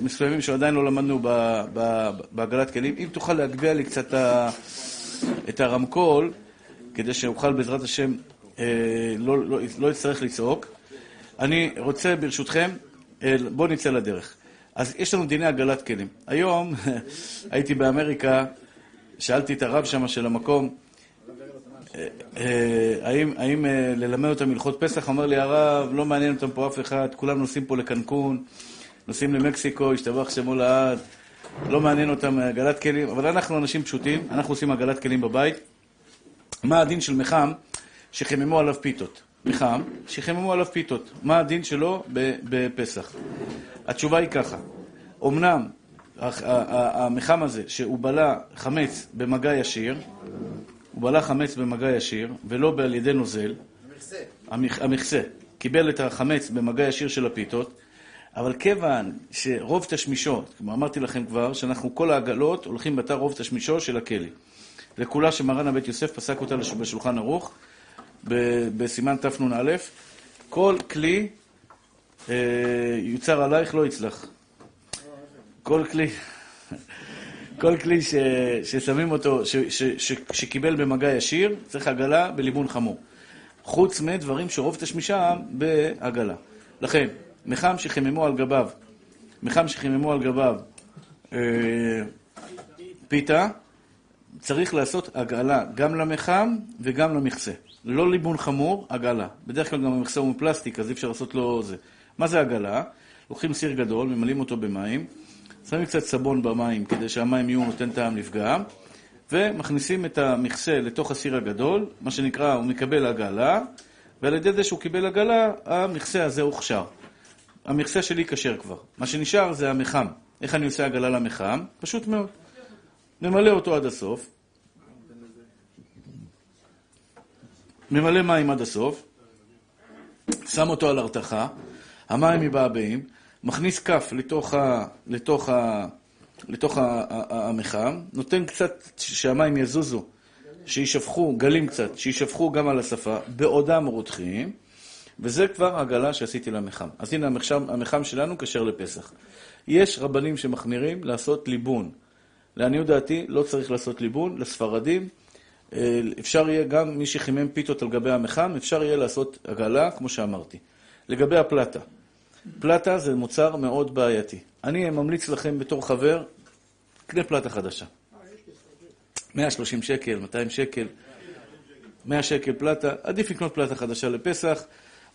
מסוימים שעדיין לא למדנו בעגלת כלים. אם תוכל להגביה לי קצת את הרמקול, כדי שאוכל בעזרת השם אה, לא, לא, לא אצטרך לצעוק. אני רוצה ברשותכם, אה, בואו נצא לדרך. אז יש לנו דיני עגלת כלים. היום הייתי באמריקה, שאלתי את הרב שם של המקום, אה, האם ללמד אותם הלכות פסח? אמר לי הרב, לא מעניין אותם פה אף אחד, כולם נוסעים פה לקנקון, נוסעים למקסיקו, השתבח שמו לעד, לא מעניין אותם עגלת כלים, אבל אנחנו אנשים פשוטים, אנחנו עושים עגלת כלים בבית. מה הדין של מחם שחיממו עליו פיתות? מחם שחיממו עליו פיתות. מה הדין שלו בפסח? התשובה היא ככה, אמנם המחם הזה, שהוא בלע חמץ במגע ישיר, הוא בלע חמץ במגע ישיר, ולא על ידי נוזל, המכסה. המכסה. קיבל את החמץ במגע ישיר של הפיתות, אבל כיוון שרוב תשמישו, כמו אמרתי לכם כבר, שאנחנו כל העגלות הולכים בתא רוב תשמישו של הכלי. לכולה שמרן הבית יוסף פסק אותה בשולחן ערוך, בסימן תנ"א, כל כלי אה, יוצר עלייך לא יצלח. כל כלי, כל כלי ש, ששמים אותו, ש, ש, ש, שקיבל במגע ישיר, צריך עגלה בליבון חמור. חוץ מדברים שרוב תשמישם בעגלה. לכן, מחם שחיממו על גביו, מחם שחיממו על גביו אה, פיתה, צריך לעשות הגעלה גם למחם וגם למכסה. לא ליבון חמור, הגעלה. בדרך כלל גם המכסה הוא מפלסטיק, אז אי אפשר לעשות לו זה. מה זה הגעלה? לוקחים סיר גדול, ממלאים אותו במים, שמים קצת סבון במים כדי שהמים יהיו נותן טעם לפגם, ומכניסים את המכסה לתוך הסיר הגדול, מה שנקרא, הוא מקבל הגעלה, ועל ידי זה שהוא קיבל הגעלה, המכסה הזה הוכשר. המכסה שלי כשר כבר. מה שנשאר זה המחם. איך אני עושה הגעלה למחם? פשוט מאוד. ממלא אותו עד הסוף, ממלא מים עד הסוף, שם אותו על הרתחה, המים מבעבעים, מכניס כף לתוך, ה, לתוך, ה, לתוך ה, ה, המחם, נותן קצת שהמים יזוזו, שישפכו, גלים קצת, שישפכו גם על השפה, בעודם רותחים, וזה כבר עגלה שעשיתי למחם. אז הנה המחם, המחם שלנו כשר לפסח. יש רבנים שמחמירים לעשות ליבון. לעניות דעתי, לא צריך לעשות ליבון. לספרדים, אה, אפשר יהיה גם מי שחימם פיתות על גבי המחם, אפשר יהיה לעשות עגלה, כמו שאמרתי. לגבי הפלטה, פלטה זה מוצר מאוד בעייתי. אני ממליץ לכם בתור חבר, קנה פלטה חדשה. 130 שקל, 200 שקל, 100 שקל פלטה, עדיף לקנות פלטה חדשה לפסח.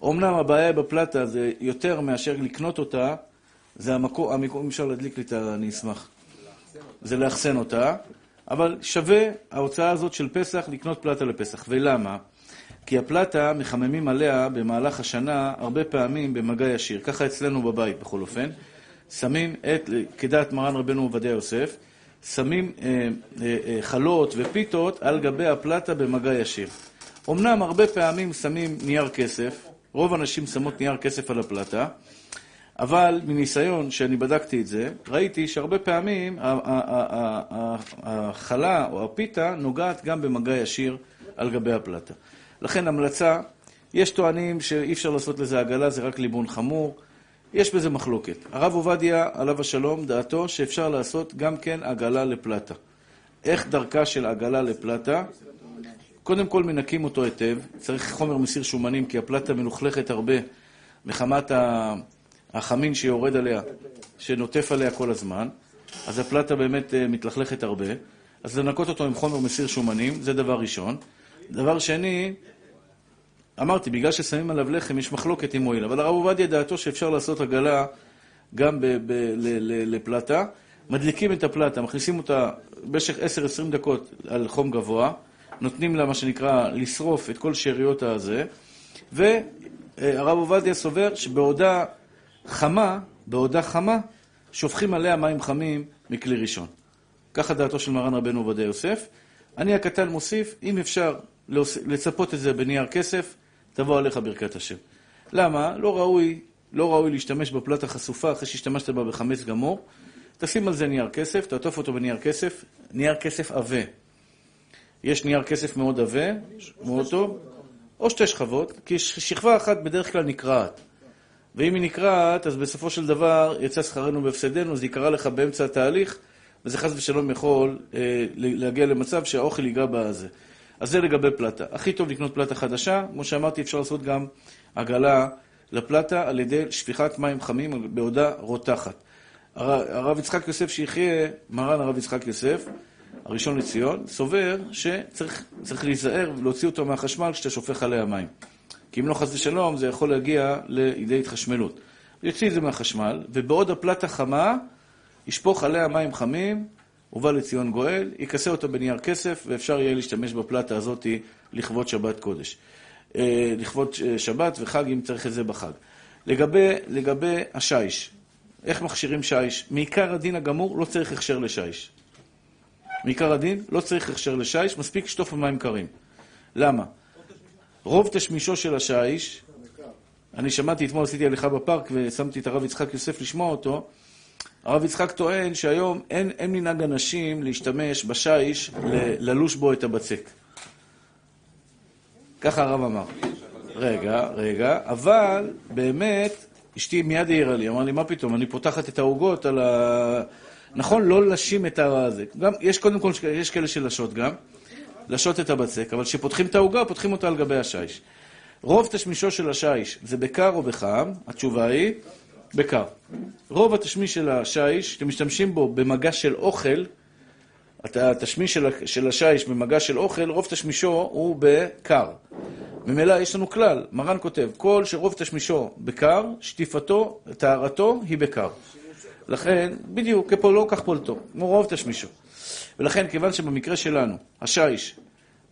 אמנם הבעיה בפלטה זה יותר מאשר לקנות אותה, זה המקום, המקום, אם אפשר להדליק לי את ה... אני אשמח. זה לאחסן אותה, אבל שווה ההוצאה הזאת של פסח לקנות פלטה לפסח. ולמה? כי הפלטה, מחממים עליה במהלך השנה הרבה פעמים במגע ישיר. ככה אצלנו בבית, בכל אופן. שמים את, כדעת מרן רבנו עובדיה יוסף, שמים אה, אה, אה, חלות ופיתות על גבי הפלטה במגע ישיר. אמנם הרבה פעמים שמים נייר כסף, רוב הנשים שמות נייר כסף על הפלטה, אבל מניסיון שאני בדקתי את זה, ראיתי שהרבה פעמים החלה או הפיתה נוגעת גם במגע ישיר על גבי הפלטה. לכן המלצה, יש טוענים שאי אפשר לעשות לזה עגלה, זה רק ליבון חמור. יש בזה מחלוקת. הרב עובדיה, עליו השלום, דעתו שאפשר לעשות גם כן עגלה לפלטה. איך דרכה של עגלה לפלטה? קודם כל מנקים אותו היטב, צריך חומר מסיר שומנים, כי הפלטה מלוכלכת הרבה מחמת החמין שיורד עליה, שנוטף עליה כל הזמן, אז הפלטה באמת אה, מתלכלכת הרבה. אז לנקות אותו עם חומר מסיר שומנים, זה דבר ראשון. דבר שני, אמרתי, בגלל ששמים עליו לחם יש מחלוקת אם מועיל, אבל הרב עובדיה דעתו שאפשר לעשות עגלה גם לפלטה. מדליקים את הפלטה, מכניסים אותה במשך 10-20 דקות על חום גבוה, נותנים לה מה שנקרא לשרוף את כל שאריות הזה, והרב עובדיה סובר שבעודה חמה, בעודה חמה, שופכים עליה מים חמים מכלי ראשון. ככה דעתו של מרן רבנו עובדיה יוסף. אני הקטן מוסיף, אם אפשר לצפות את זה בנייר כסף, תבוא עליך ברכת השם. למה? לא ראוי, לא ראוי להשתמש בפלטה חשופה אחרי שהשתמשת בה בחמץ גמור. תשים על זה נייר כסף, תעטוף אותו בנייר כסף, נייר כסף עבה. יש נייר כסף מאוד עבה, מאוד טוב, או שתי שכבות, כי שכבה אחת בדרך כלל נקרעת. ואם היא נקרעת, אז בסופו של דבר יצא שכרנו בהפסדנו, זה יקרה לך באמצע התהליך, וזה חס ושלום יכול אה, להגיע למצב שהאוכל ייגע בזה. אז זה לגבי פלטה. הכי טוב לקנות פלטה חדשה, כמו שאמרתי, אפשר לעשות גם עגלה לפלטה על ידי שפיכת מים חמים בעודה רותחת. הרב יצחק יוסף שיחיה, מרן הרב יצחק יוסף, הראשון לציון, סובר שצריך להיזהר ולהוציא אותו מהחשמל כשאתה שופך עליה מים. כי אם לא חס ושלום, זה יכול להגיע לידי התחשמלות. יוציא את זה מהחשמל, ובעוד הפלטה חמה, ישפוך עליה מים חמים, ובא לציון גואל, יכסה אותה בנייר כסף, ואפשר יהיה להשתמש בפלטה הזאת לכבוד שבת קודש. אה, לכבוד שבת וחג, אם צריך את זה בחג. לגבי, לגבי השיש, איך מכשירים שיש? מעיקר הדין הגמור לא צריך הכשר לשיש. מעיקר הדין לא צריך הכשר לשיש, מספיק שטוף במים קרים. למה? רוב תשמישו של השיש, אני שמעתי, אתמול עשיתי הליכה בפארק ושמתי את הרב יצחק יוסף לשמוע אותו, הרב יצחק טוען שהיום אין, מנהג אנשים להשתמש בשיש ללוש בו את הבצק. ככה הרב אמר. רגע, רגע, אבל באמת, אשתי מיד העירה לי, אמר לי, מה פתאום, אני פותחת את העוגות על ה... נכון, לא לשים את הזה. גם, יש קודם כל, יש כאלה שלשות גם, לשות את הבצק, אבל כשפותחים את העוגה, פותחים אותה על גבי השיש. רוב תשמישו של השיש זה בקר או בחם? התשובה היא בקר. רוב התשמיש של השיש, שאתם משתמשים בו במגע של אוכל, התשמיש של השיש במגע של אוכל, רוב תשמישו הוא בקר. ממילא יש לנו כלל, מרן כותב, כל שרוב תשמישו בקר, שטיפתו, טהרתו היא בקר. לכן, בדיוק, כפה לא כך פולטו, רוב תשמישו. ולכן, כיוון שבמקרה שלנו, השיש,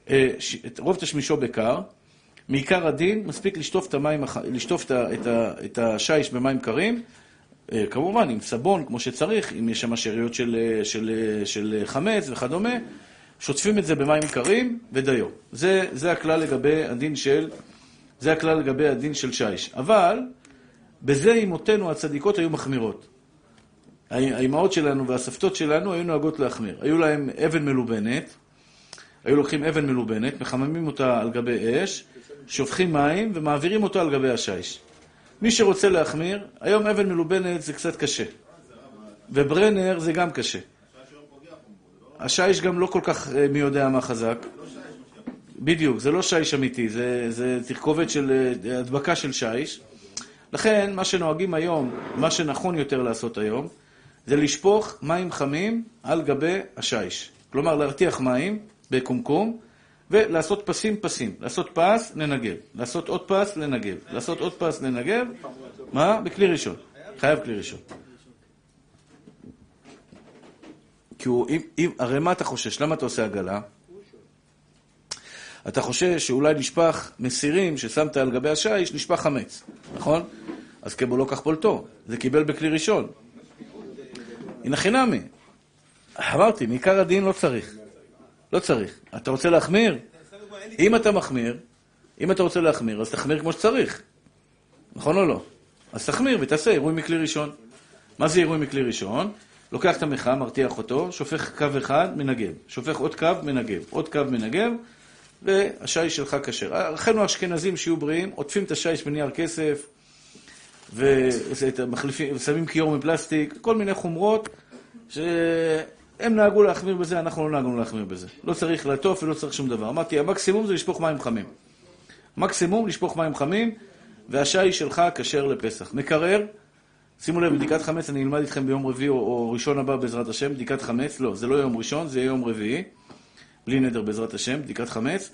אה, רוב תשמישו בקר, מעיקר הדין, מספיק לשטוף את, המים, לשטוף את השיש במים קרים, אה, כמובן עם סבון כמו שצריך, אם יש שם שאריות של, אה, של, של חמץ וכדומה, שוטפים את זה במים קרים ודיו. זה, זה הכלל לגבי הדין של, זה הכלל לגבי הדין של שיש. אבל בזה אמותינו הצדיקות היו מחמירות. האימהות שלנו והסבתות שלנו היו נוהגות להחמיר. היו להם אבן מלובנת, היו לוקחים אבן מלובנת, מחממים אותה על גבי אש, שופכים מים ומעבירים אותו על גבי השיש. מי שרוצה להחמיר, היום אבן מלובנת זה קצת קשה. וברנר זה גם קשה. השיש גם לא כל כך אה, מי יודע מה חזק. בדיוק, זה לא שיש אמיתי, זה, זה תרכובת של אה, הדבקה של שיש. לכן, מה שנוהגים היום, מה שנכון יותר לעשות היום, זה לשפוך מים חמים על גבי השיש. כלומר, להרתיח מים בקומקום, ולעשות פסים פסים. לעשות פס, לנגב. לעשות עוד פס, לנגב. לעשות עוד פס, לנגב. מה? בכלי ראשון. חייב כלי ראשון. כי הוא, אם, אם, הרי מה אתה חושש? למה אתה עושה עגלה? אתה חושש שאולי נשפך מסירים ששמת על גבי השיש, נשפך חמץ, נכון? אז כבו לא כך פולטו, זה קיבל בכלי ראשון. הנה חינמי. אמרתי, מעיקר הדין לא צריך. לא צריך. אתה רוצה להחמיר? אם אתה מחמיר, אם אתה רוצה להחמיר, אז תחמיר כמו שצריך. נכון או לא? אז תחמיר ותעשה עירוי מכלי ראשון. מה זה עירוי מכלי ראשון? לוקח את המחה, מרתיח אותו, שופך קו אחד, מנגב. שופך עוד קו, מנגב. עוד קו, מנגב, והשיש שלך כשר. אחינו האשכנזים שיהיו בריאים, עוטפים את השיש בנייר כסף, ושמים כיור מפלסטיק, כל מיני חומרות, שהם נהגו להחמיר בזה, אנחנו לא נהגנו להחמיר בזה. לא צריך לעטוף ולא צריך שום דבר. אמרתי, המקסימום זה לשפוך מים חמים. מקסימום לשפוך מים חמים, והשיש שלך כשר לפסח. מקרר, שימו לב, בדיקת חמץ אני אלמד איתכם ביום רביעי או, או ראשון הבא בעזרת השם, בדיקת חמץ, לא, זה לא יום ראשון, זה יהיה יום רביעי, בלי נדר בעזרת השם, בדיקת חמץ.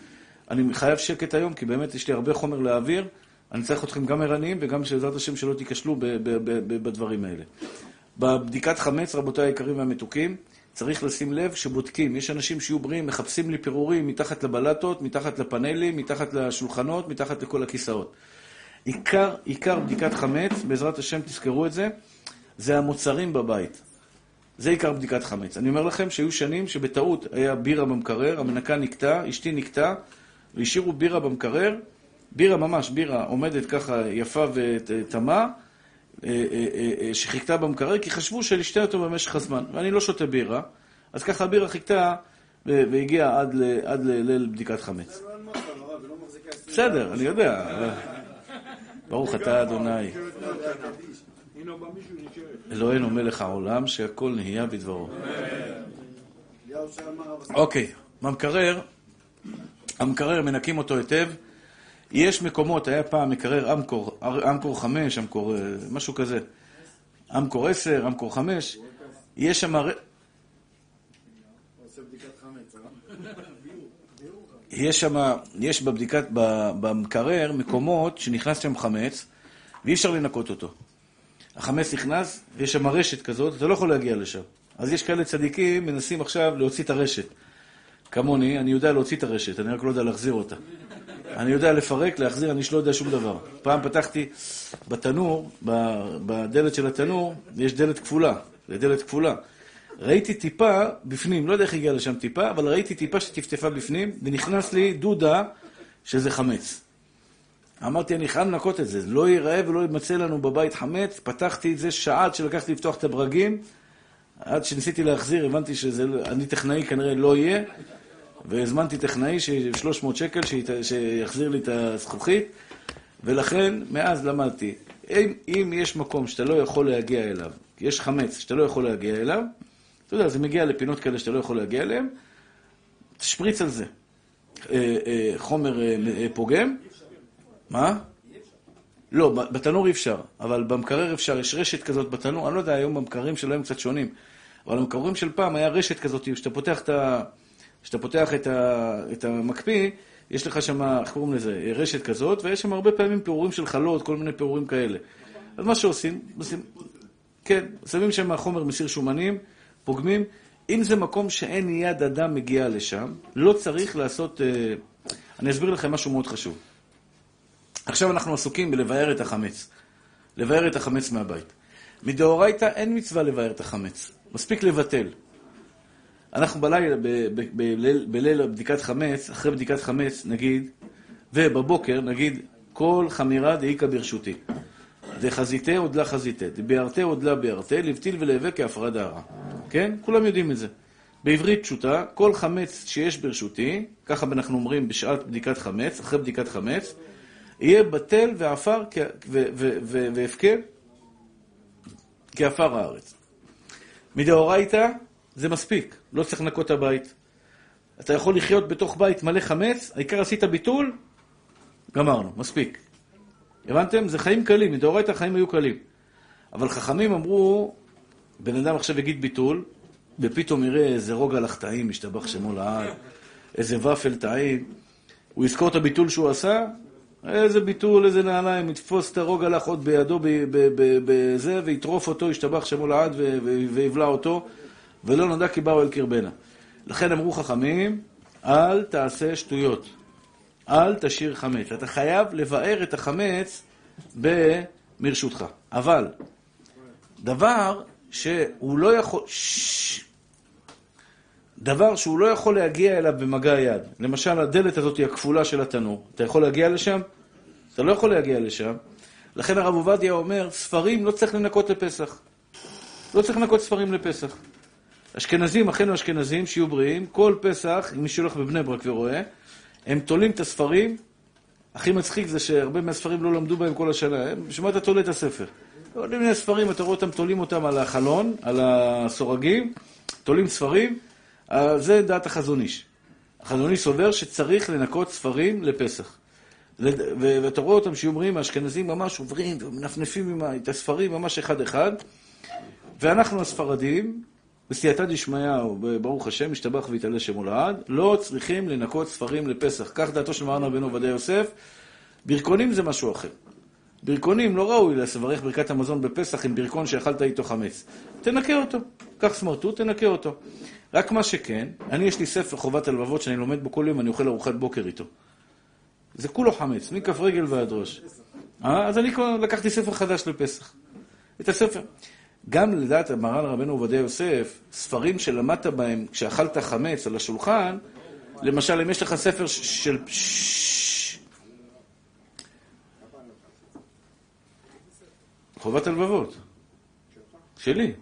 אני חייב שקט היום, כי באמת יש לי הרבה חומר להעביר. אני צריך אתכם גם ערניים וגם בעזרת השם שלא תיכשלו בדברים האלה. בבדיקת חמץ, רבותיי היקרים והמתוקים, צריך לשים לב שבודקים. יש אנשים שיהיו בריאים, מחפשים לי פירורים מתחת לבלטות, מתחת לפאנלים, מתחת לשולחנות, מתחת לכל הכיסאות. עיקר, עיקר בדיקת חמץ, בעזרת השם תזכרו את זה, זה המוצרים בבית. זה עיקר בדיקת חמץ. אני אומר לכם שהיו שנים שבטעות היה בירה במקרר, המנקה נקטע, אשתי נקטע, והשאירו בירה במקרר, בירה ממש, בירה עומדת ככה יפה ותמה, אה, אה, אה, שחיכתה במקרר, כי חשבו שלשתה אותו במשך הזמן, ואני לא שותה בירה, אז ככה הבירה חיכתה והגיעה עד, עד ליל בדיקת חמץ. בסדר, אני יודע. ברוך אתה אדוני. אלוהינו מלך העולם, שהכל נהיה בדברו. אוקיי, במקרר, המקרר מנקים אותו היטב. יש מקומות, היה פעם מקרר אמקור, אמקור 5, אמקור, אה, משהו כזה. אמקור 10, אמקור 5. יש שם... יש שם, יש בבדיקת, במקרר מקומות שנכנס שם חמץ ואי אפשר לנקות אותו. החמץ נכנס ויש שם רשת כזאת, אתה לא יכול להגיע לשם. אז יש כאלה צדיקים מנסים עכשיו להוציא את הרשת. כמוני, אני יודע להוציא את הרשת, אני רק לא יודע להחזיר אותה. אני יודע לפרק, להחזיר, אני לא יודע שום דבר. פעם פתחתי בתנור, בדלת של התנור, יש דלת כפולה, זה דלת כפולה. ראיתי טיפה בפנים, לא יודע איך הגיע לשם טיפה, אבל ראיתי טיפה שטפטפה בפנים, ונכנס לי דודה שזה חמץ. אמרתי, אני חייב לנקות את זה, לא ייראה ולא יימצא לנו בבית חמץ. פתחתי את זה שעה עד שלקחתי לפתוח את הברגים, עד שניסיתי להחזיר, הבנתי שאני טכנאי כנראה לא יהיה, והזמנתי טכנאי של 300 שקל שיחזיר לי את הזכוכית, ולכן מאז למדתי, אם, אם יש מקום שאתה לא יכול להגיע אליו, יש חמץ שאתה לא יכול להגיע אליו, אתה יודע, זה מגיע לפינות כאלה שאתה לא יכול להגיע אליהן, תשפריץ על זה. אה, אה, חומר אה, פוגם. מה? לא, בתנור אי אפשר, אבל במקרר אפשר, יש רשת כזאת בתנור, אני לא יודע, היום במקררים של היום קצת שונים, אבל במקררים של פעם היה רשת כזאת, כשאתה פותח את, ה... כשאתה פותח את, ה... את המקפיא, יש לך שם, איך קוראים לזה, רשת כזאת, ויש שם הרבה פעמים פירורים של חלות, כל מיני פירורים כאלה. אז מה שעושים, עושים, כן, שמים שם חומר מסיר שומנים, פוגמים. אם זה מקום שאין יד אדם מגיעה לשם, לא צריך לעשות... אה, אני אסביר לכם משהו מאוד חשוב. עכשיו אנחנו עסוקים בלבאר את החמץ. לבאר את החמץ מהבית. מדאורייתא אין מצווה לבאר את החמץ, מספיק לבטל. אנחנו בלילה, בליל, בדיקת חמץ, אחרי בדיקת חמץ, נגיד, ובבוקר נגיד, כל חמירה דאיכא ברשותי. דחזיתי עוד לה חזיתי, דביארתי עוד לה ביארתי, לבטיל ולהווה כהפרעה דהרה. כן? כולם יודעים את זה. בעברית פשוטה, כל חמץ שיש ברשותי, ככה אנחנו אומרים בשעת בדיקת חמץ, אחרי בדיקת חמץ, יהיה בטל ועפר והפקר כעפר הארץ. מדאורייתא זה מספיק, לא צריך לנקות את הבית. אתה יכול לחיות בתוך בית מלא חמץ, העיקר עשית ביטול, גמרנו, מספיק. הבנתם? זה חיים קלים, מדאורייתא החיים היו קלים. אבל חכמים אמרו, בן אדם עכשיו יגיד ביטול, ופתאום יראה איזה רוגע לך טעים, משתבח שמו לעד, איזה ופל טעים, הוא יזכור את הביטול שהוא עשה, איזה ביטול, איזה נעליים, יתפוס את הרוגע לך עוד בידו בזה, ויטרוף אותו, ישתבח שמו לעד, ויבלע אותו, ולא נודע כי באו אל קרבנה. לכן אמרו חכמים, אל תעשה שטויות, אל תשאיר חמץ. אתה חייב לבאר את החמץ במרשותך. אבל, דבר שהוא לא יכול... דבר שהוא לא יכול להגיע אליו במגע יד. למשל, הדלת הזאת היא הכפולה של התנור. אתה יכול להגיע לשם? אתה לא יכול להגיע לשם. לכן הרב עובדיה אומר, ספרים לא צריך לנקות לפסח. לא צריך לנקות ספרים לפסח. אשכנזים, אחינו אשכנזים, שיהיו בריאים, כל פסח, אם מישהו הולך בבני ברק ורואה, הם תולים את הספרים. הכי מצחיק זה שהרבה מהספרים לא למדו בהם כל השנה. בשביל מה אתה תולה את הספר? כל מיני ספרים, אתה רואה אותם, תולים אותם על החלון, על הסורגים, תולים ספרים, אה, זה דעת החזון איש. החזון איש סובר שצריך לנקות ספרים לפסח. ואתה רואה אותם שאומרים, האשכנזים ממש עוברים ומנפנפים את הספרים ממש אחד-אחד, ואנחנו הספרדים, בסייעתא דשמיא, ברוך השם, משתבח ויתעלה שמו לעד, לא צריכים לנקות ספרים לפסח. כך דעתו של מרן רבנו עובדיה יוסף. ברכונים זה משהו אחר. ברכונים לא ראוי לברך ברכת המזון בפסח עם ברכון שאכלת איתו חמץ. תנקה אותו. קח סמרטוט, תנקה אותו. רק מה שכן, אני יש לי ספר חובת הלבבות שאני לומד בו כל יום, אני אוכל ארוחת בוקר איתו. זה כולו חמץ, מכף רגל ועד ראש. אה? אז אני לקחתי ספר חדש לפסח. את הספר. גם לדעת מרן רבנו עובדיה יוסף, ספרים שלמדת בהם כשאכלת חמץ על השולחן, למשל, אם יש לך ספר של... חובת הלבבות. שלי.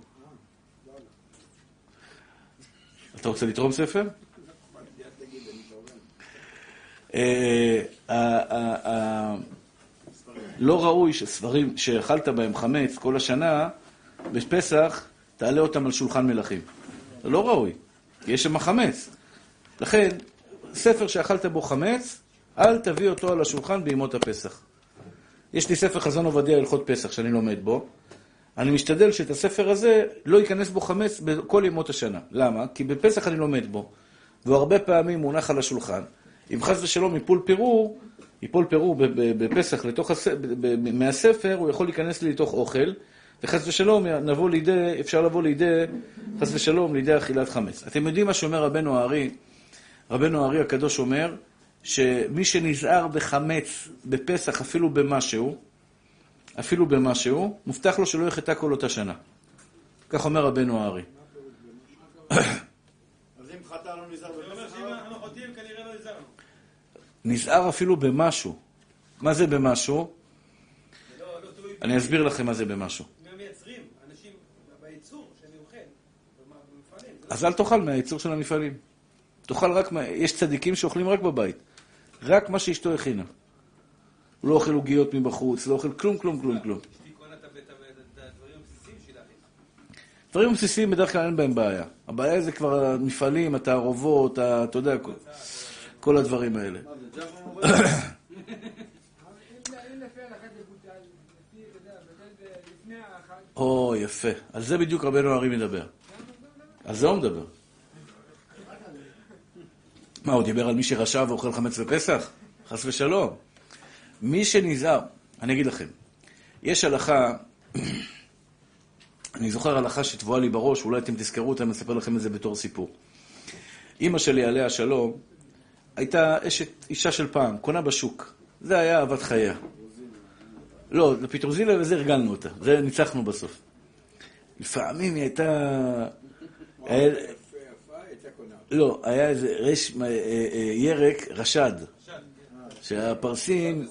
אתה רוצה לתרום ספר? אה, לא ראוי שספרים שאכלת בהם חמץ כל השנה, בפסח, תעלה אותם על שולחן מלכים. זה לא ראוי, כי יש שם חמץ. לכן, ספר שאכלת בו חמץ, אל תביא אותו על השולחן בימות הפסח. יש לי ספר חזון עובדיה הלכות פסח שאני לומד בו. אני משתדל שאת הספר הזה לא ייכנס בו חמץ בכל ימות השנה. למה? כי בפסח אני לומד בו, והוא הרבה פעמים מונח על השולחן. אם חס ושלום יפול פירור, יפול פירור בפסח לתוך הס... מהספר, הוא יכול להיכנס לי לתוך אוכל, וחס ושלום נבוא לידי, אפשר לבוא לידי, חס ושלום, לידי אכילת חמץ. אתם יודעים מה שאומר רבנו הארי? רבנו הארי הקדוש אומר, שמי שנזהר בחמץ בפסח, אפילו במשהו, אפילו במשהו, מובטח לו שלא יחטא כל אותה שנה. כך אומר רבנו הארי. אז אם חטא לא נזהר בפסח... נזהר אפילו במשהו. מה זה במשהו? אני אסביר לכם מה זה במשהו. אז אל תאכל מהייצור של המפעלים. תאכל רק, מה... יש צדיקים שאוכלים רק בבית. רק מה שאשתו הכינה. הוא לא אוכל עוגיות מבחוץ, לא אוכל כלום, כלום, כלום, כלום. דברים בסיסיים בדרך כלל אין בהם בעיה. הבעיה זה כבר המפעלים, התערובות, אתה יודע, כל הדברים האלה. או, יפה. על זה בדיוק רבנו ארי מדבר. על זה הוא מדבר. מה, הוא דיבר על מי שרשע ואוכל חמץ בפסח? חס ושלום. מי שנזהר, אני אגיד לכם, יש הלכה, אני זוכר הלכה שטבועה לי בראש, אולי אתם תזכרו אותה, אני אספר לכם את זה בתור סיפור. אימא שלי, עליה השלום, הייתה אשת, אישה של פעם, קונה בשוק. זה היה אהבת חייה. לא, לפטרוזיליה וזה הרגלנו אותה, זה ניצחנו בסוף. לפעמים היא הייתה... לא, היה איזה רש... אה, אה, ירק רשד. שהפרסים...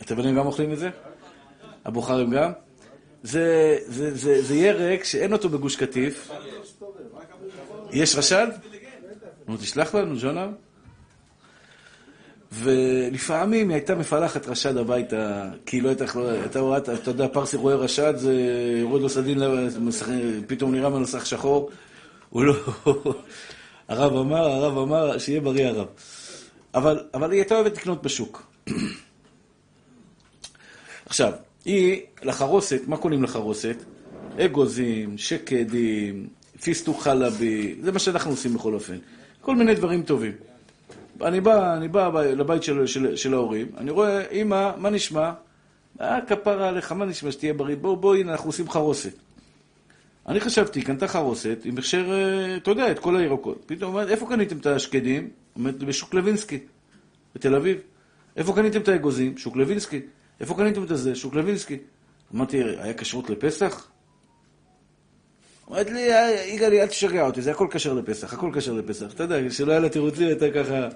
התימנים גם אוכלים את זה? הבוכרים גם? זה, זה, זה, זה ירק שאין אותו בגוש קטיף. יש רשד? נו, תשלח לנו, ז'ונה. ולפעמים היא הייתה מפלחת רשד הביתה, כי לא הייתה, הייתה רואה, אתה יודע, פרסי רואה רשד, זה יורד לו סדין, פתאום נראה מנוסח שחור. הוא לא... הרב אמר, הרב אמר, שיהיה בריא הרב. אבל, אבל היא הייתה אוהבת לקנות בשוק. עכשיו, היא לחרוסת, מה קונים לחרוסת? אגוזים, שקדים, פיסטוק חלבי, זה מה שאנחנו עושים בכל אופן. כל מיני דברים טובים. אני בא, אני בא לבית של, של, של ההורים, אני רואה, אמא, מה נשמע? אה, כפרה עליך, מה נשמע שתהיה בריא? בוא, בוא, הנה, אנחנו עושים חרוסת. אני חשבתי, קנתה חרוסת עם הכשר, אה, אתה יודע, את כל הירקות. פתאום אומרת, איפה קניתם את השקדים? אומרת, בשוק לוינסקי, בתל אביב. איפה קניתם את האגוזים? שוק לוינסקי. איפה קניתם את הזה? שוק לוינסקי. אמרתי, היה כשרות לפסח? אומרת לי, יגאלי, אל תשגע אותי, זה הכל כשר לפסח, הכל כשר לפסח. אתה יודע, שלא היה לה תירוצים, הייתה ככה...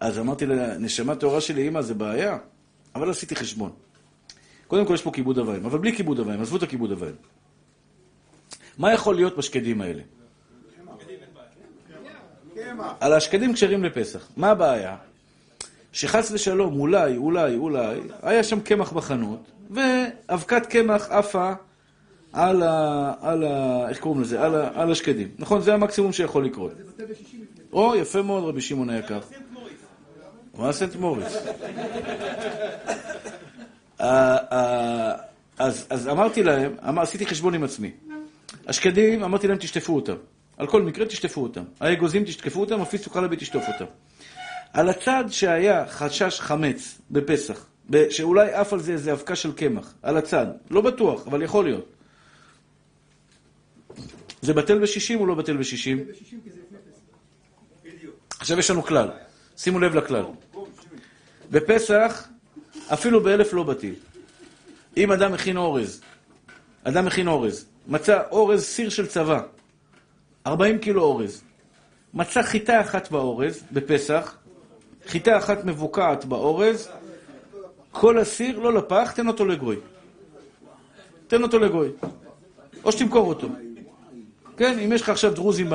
אז אמרתי לה, נשמה טהורה שלי, אמא, זה בעיה. אבל עשיתי חשבון. קודם כל יש פה כיבוד אביים, אבל בלי כיבוד אביים, עזבו את הכיבוד אביים. מה יכול להיות בשקדים האלה? על השקדים כשרים לפסח. מה הבעיה? שחס ושלום, אולי, אולי, אולי, היה שם קמח בחנות, ואבקת קמח עפה על ה... על ה... איך קוראים לזה? על, ה, על השקדים. נכון? זה המקסימום שיכול לקרות. או, יפה מאוד, רבי שמעון היקר. מה סנט מוריס? אז אמרתי להם, עשיתי חשבון עם עצמי. השקדים, אמרתי להם, תשטפו אותם. על כל מקרה תשטפו אותם. האגוזים תשטפו אותם, הפיסטוק חלבי תשטוף אותם. על הצד שהיה חשש חמץ בפסח, שאולי עף על זה איזה אבקה של קמח, על הצד, לא בטוח, אבל יכול להיות. זה בטל בשישים או לא בטל בשישים? עכשיו יש לנו כלל, שימו לב לכלל. בפסח, אפילו באלף לא בטיל. אם אדם מכין אורז, אדם מכין אורז, מצא אורז סיר של צבא, 40 קילו אורז. מצא חיטה אחת באורז, בפסח, חיטה אחת מבוקעת באורז, כל הסיר, לא לפח, תן אותו לגוי. תן אותו לגוי. או שתמכור אותו. כן, אם יש לך עכשיו דרוזים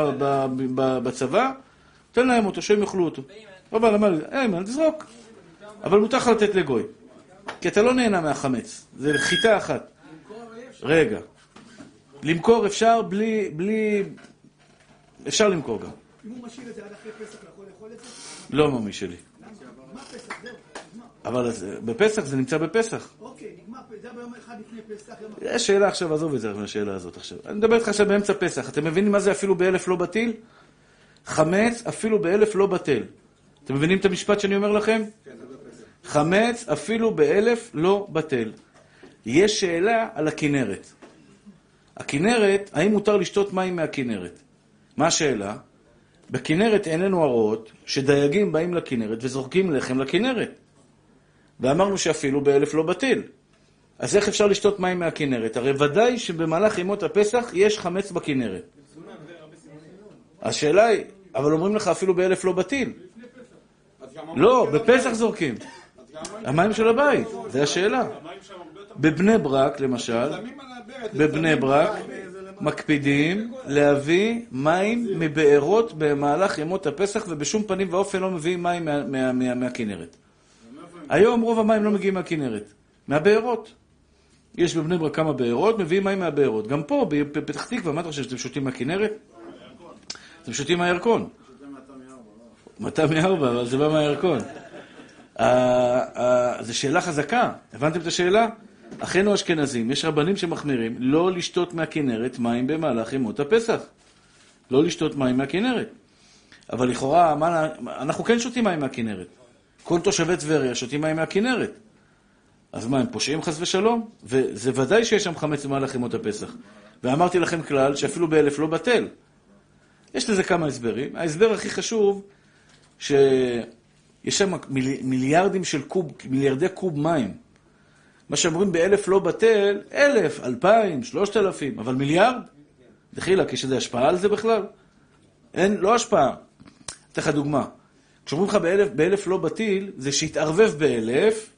בצבא, תן להם אותו, שהם יאכלו אותו. אבל אמר לי, איימן, תזרוק. אבל מותר לך לתת לגוי. כי אתה לא נהנה מהחמץ. זה חיטה אחת. רגע. למכור אפשר בלי... בלי... אפשר למכור גם. אם הוא משאיר את זה עד אחרי פסח, הוא יכול לאכול את זה? לא ממי שלי. מה פסח? זהו, נגמר. אבל בפסח זה נמצא בפסח. אוקיי, נגמר, זה היה ביום אחד לפני פסח. יש שאלה עכשיו, עזוב את זה, השאלה הזאת עכשיו. אני מדבר איתך עכשיו באמצע פסח. אתם מבינים מה זה אפילו באלף לא בטיל? חמץ אפילו באלף לא בטל. אתם מבינים את המשפט שאני אומר לכם? חמץ אפילו באלף לא בטל. יש שאלה על הכנרת. הכנרת, האם מותר לשתות מים מהכנרת? מה השאלה? בכנרת איננו הרות שדייגים באים לכנרת וזורקים לחם לכנרת. ואמרנו שאפילו באלף לא בטיל. אז איך אפשר לשתות מים מהכנרת? הרי ודאי שבמהלך ימות הפסח יש חמץ בכנרת. השאלה היא, אבל אומרים לך אפילו באלף לא בטיל. לא, בפסח זורקים. המים של הבית, זה השאלה. בבני ברק, למשל, בבני ברק, מקפידים להביא מים מבארות במהלך ימות הפסח, ובשום פנים ואופן לא מביאים מים מה- מה- מה- מהכנרת. היום רוב המים לא מגיעים מהכנרת, מהבארות. יש בבני ברק כמה בארות, מביאים מים מהבארות. גם פה, בפתח תקווה, מה אתה חושב, שאתם שותים מהכנרת? אתם שותים מהירקון. מטע מארבע, אבל זה בא מהירקון. אה, אה, זו שאלה חזקה, הבנתם את השאלה? אחינו אשכנזים, יש רבנים שמחמירים לא לשתות מהכנרת מים במהלך ימות הפסח. לא לשתות מים מהכנרת. אבל לכאורה, מה, אנחנו כן שותים מים מהכנרת. כל תושבי טבריה שותים מים מהכנרת. אז מה, הם פושעים חס ושלום? וזה ודאי שיש שם חמץ במהלך ימות הפסח. ואמרתי לכם כלל שאפילו באלף לא בטל. יש לזה כמה הסברים. ההסבר הכי חשוב, שיש שם מיל, מיליארדים של קוב, מיליארדי קוב מים. מה שאומרים באלף לא בטל, אלף, אלפיים, שלושת אלפים, אבל מיליארד? דחילק, יש איזו השפעה על זה בכלל? אין, לא השפעה. אתן לך דוגמה. כשאומרים לך באלף, באלף לא בטיל, זה שהתערבב באלף,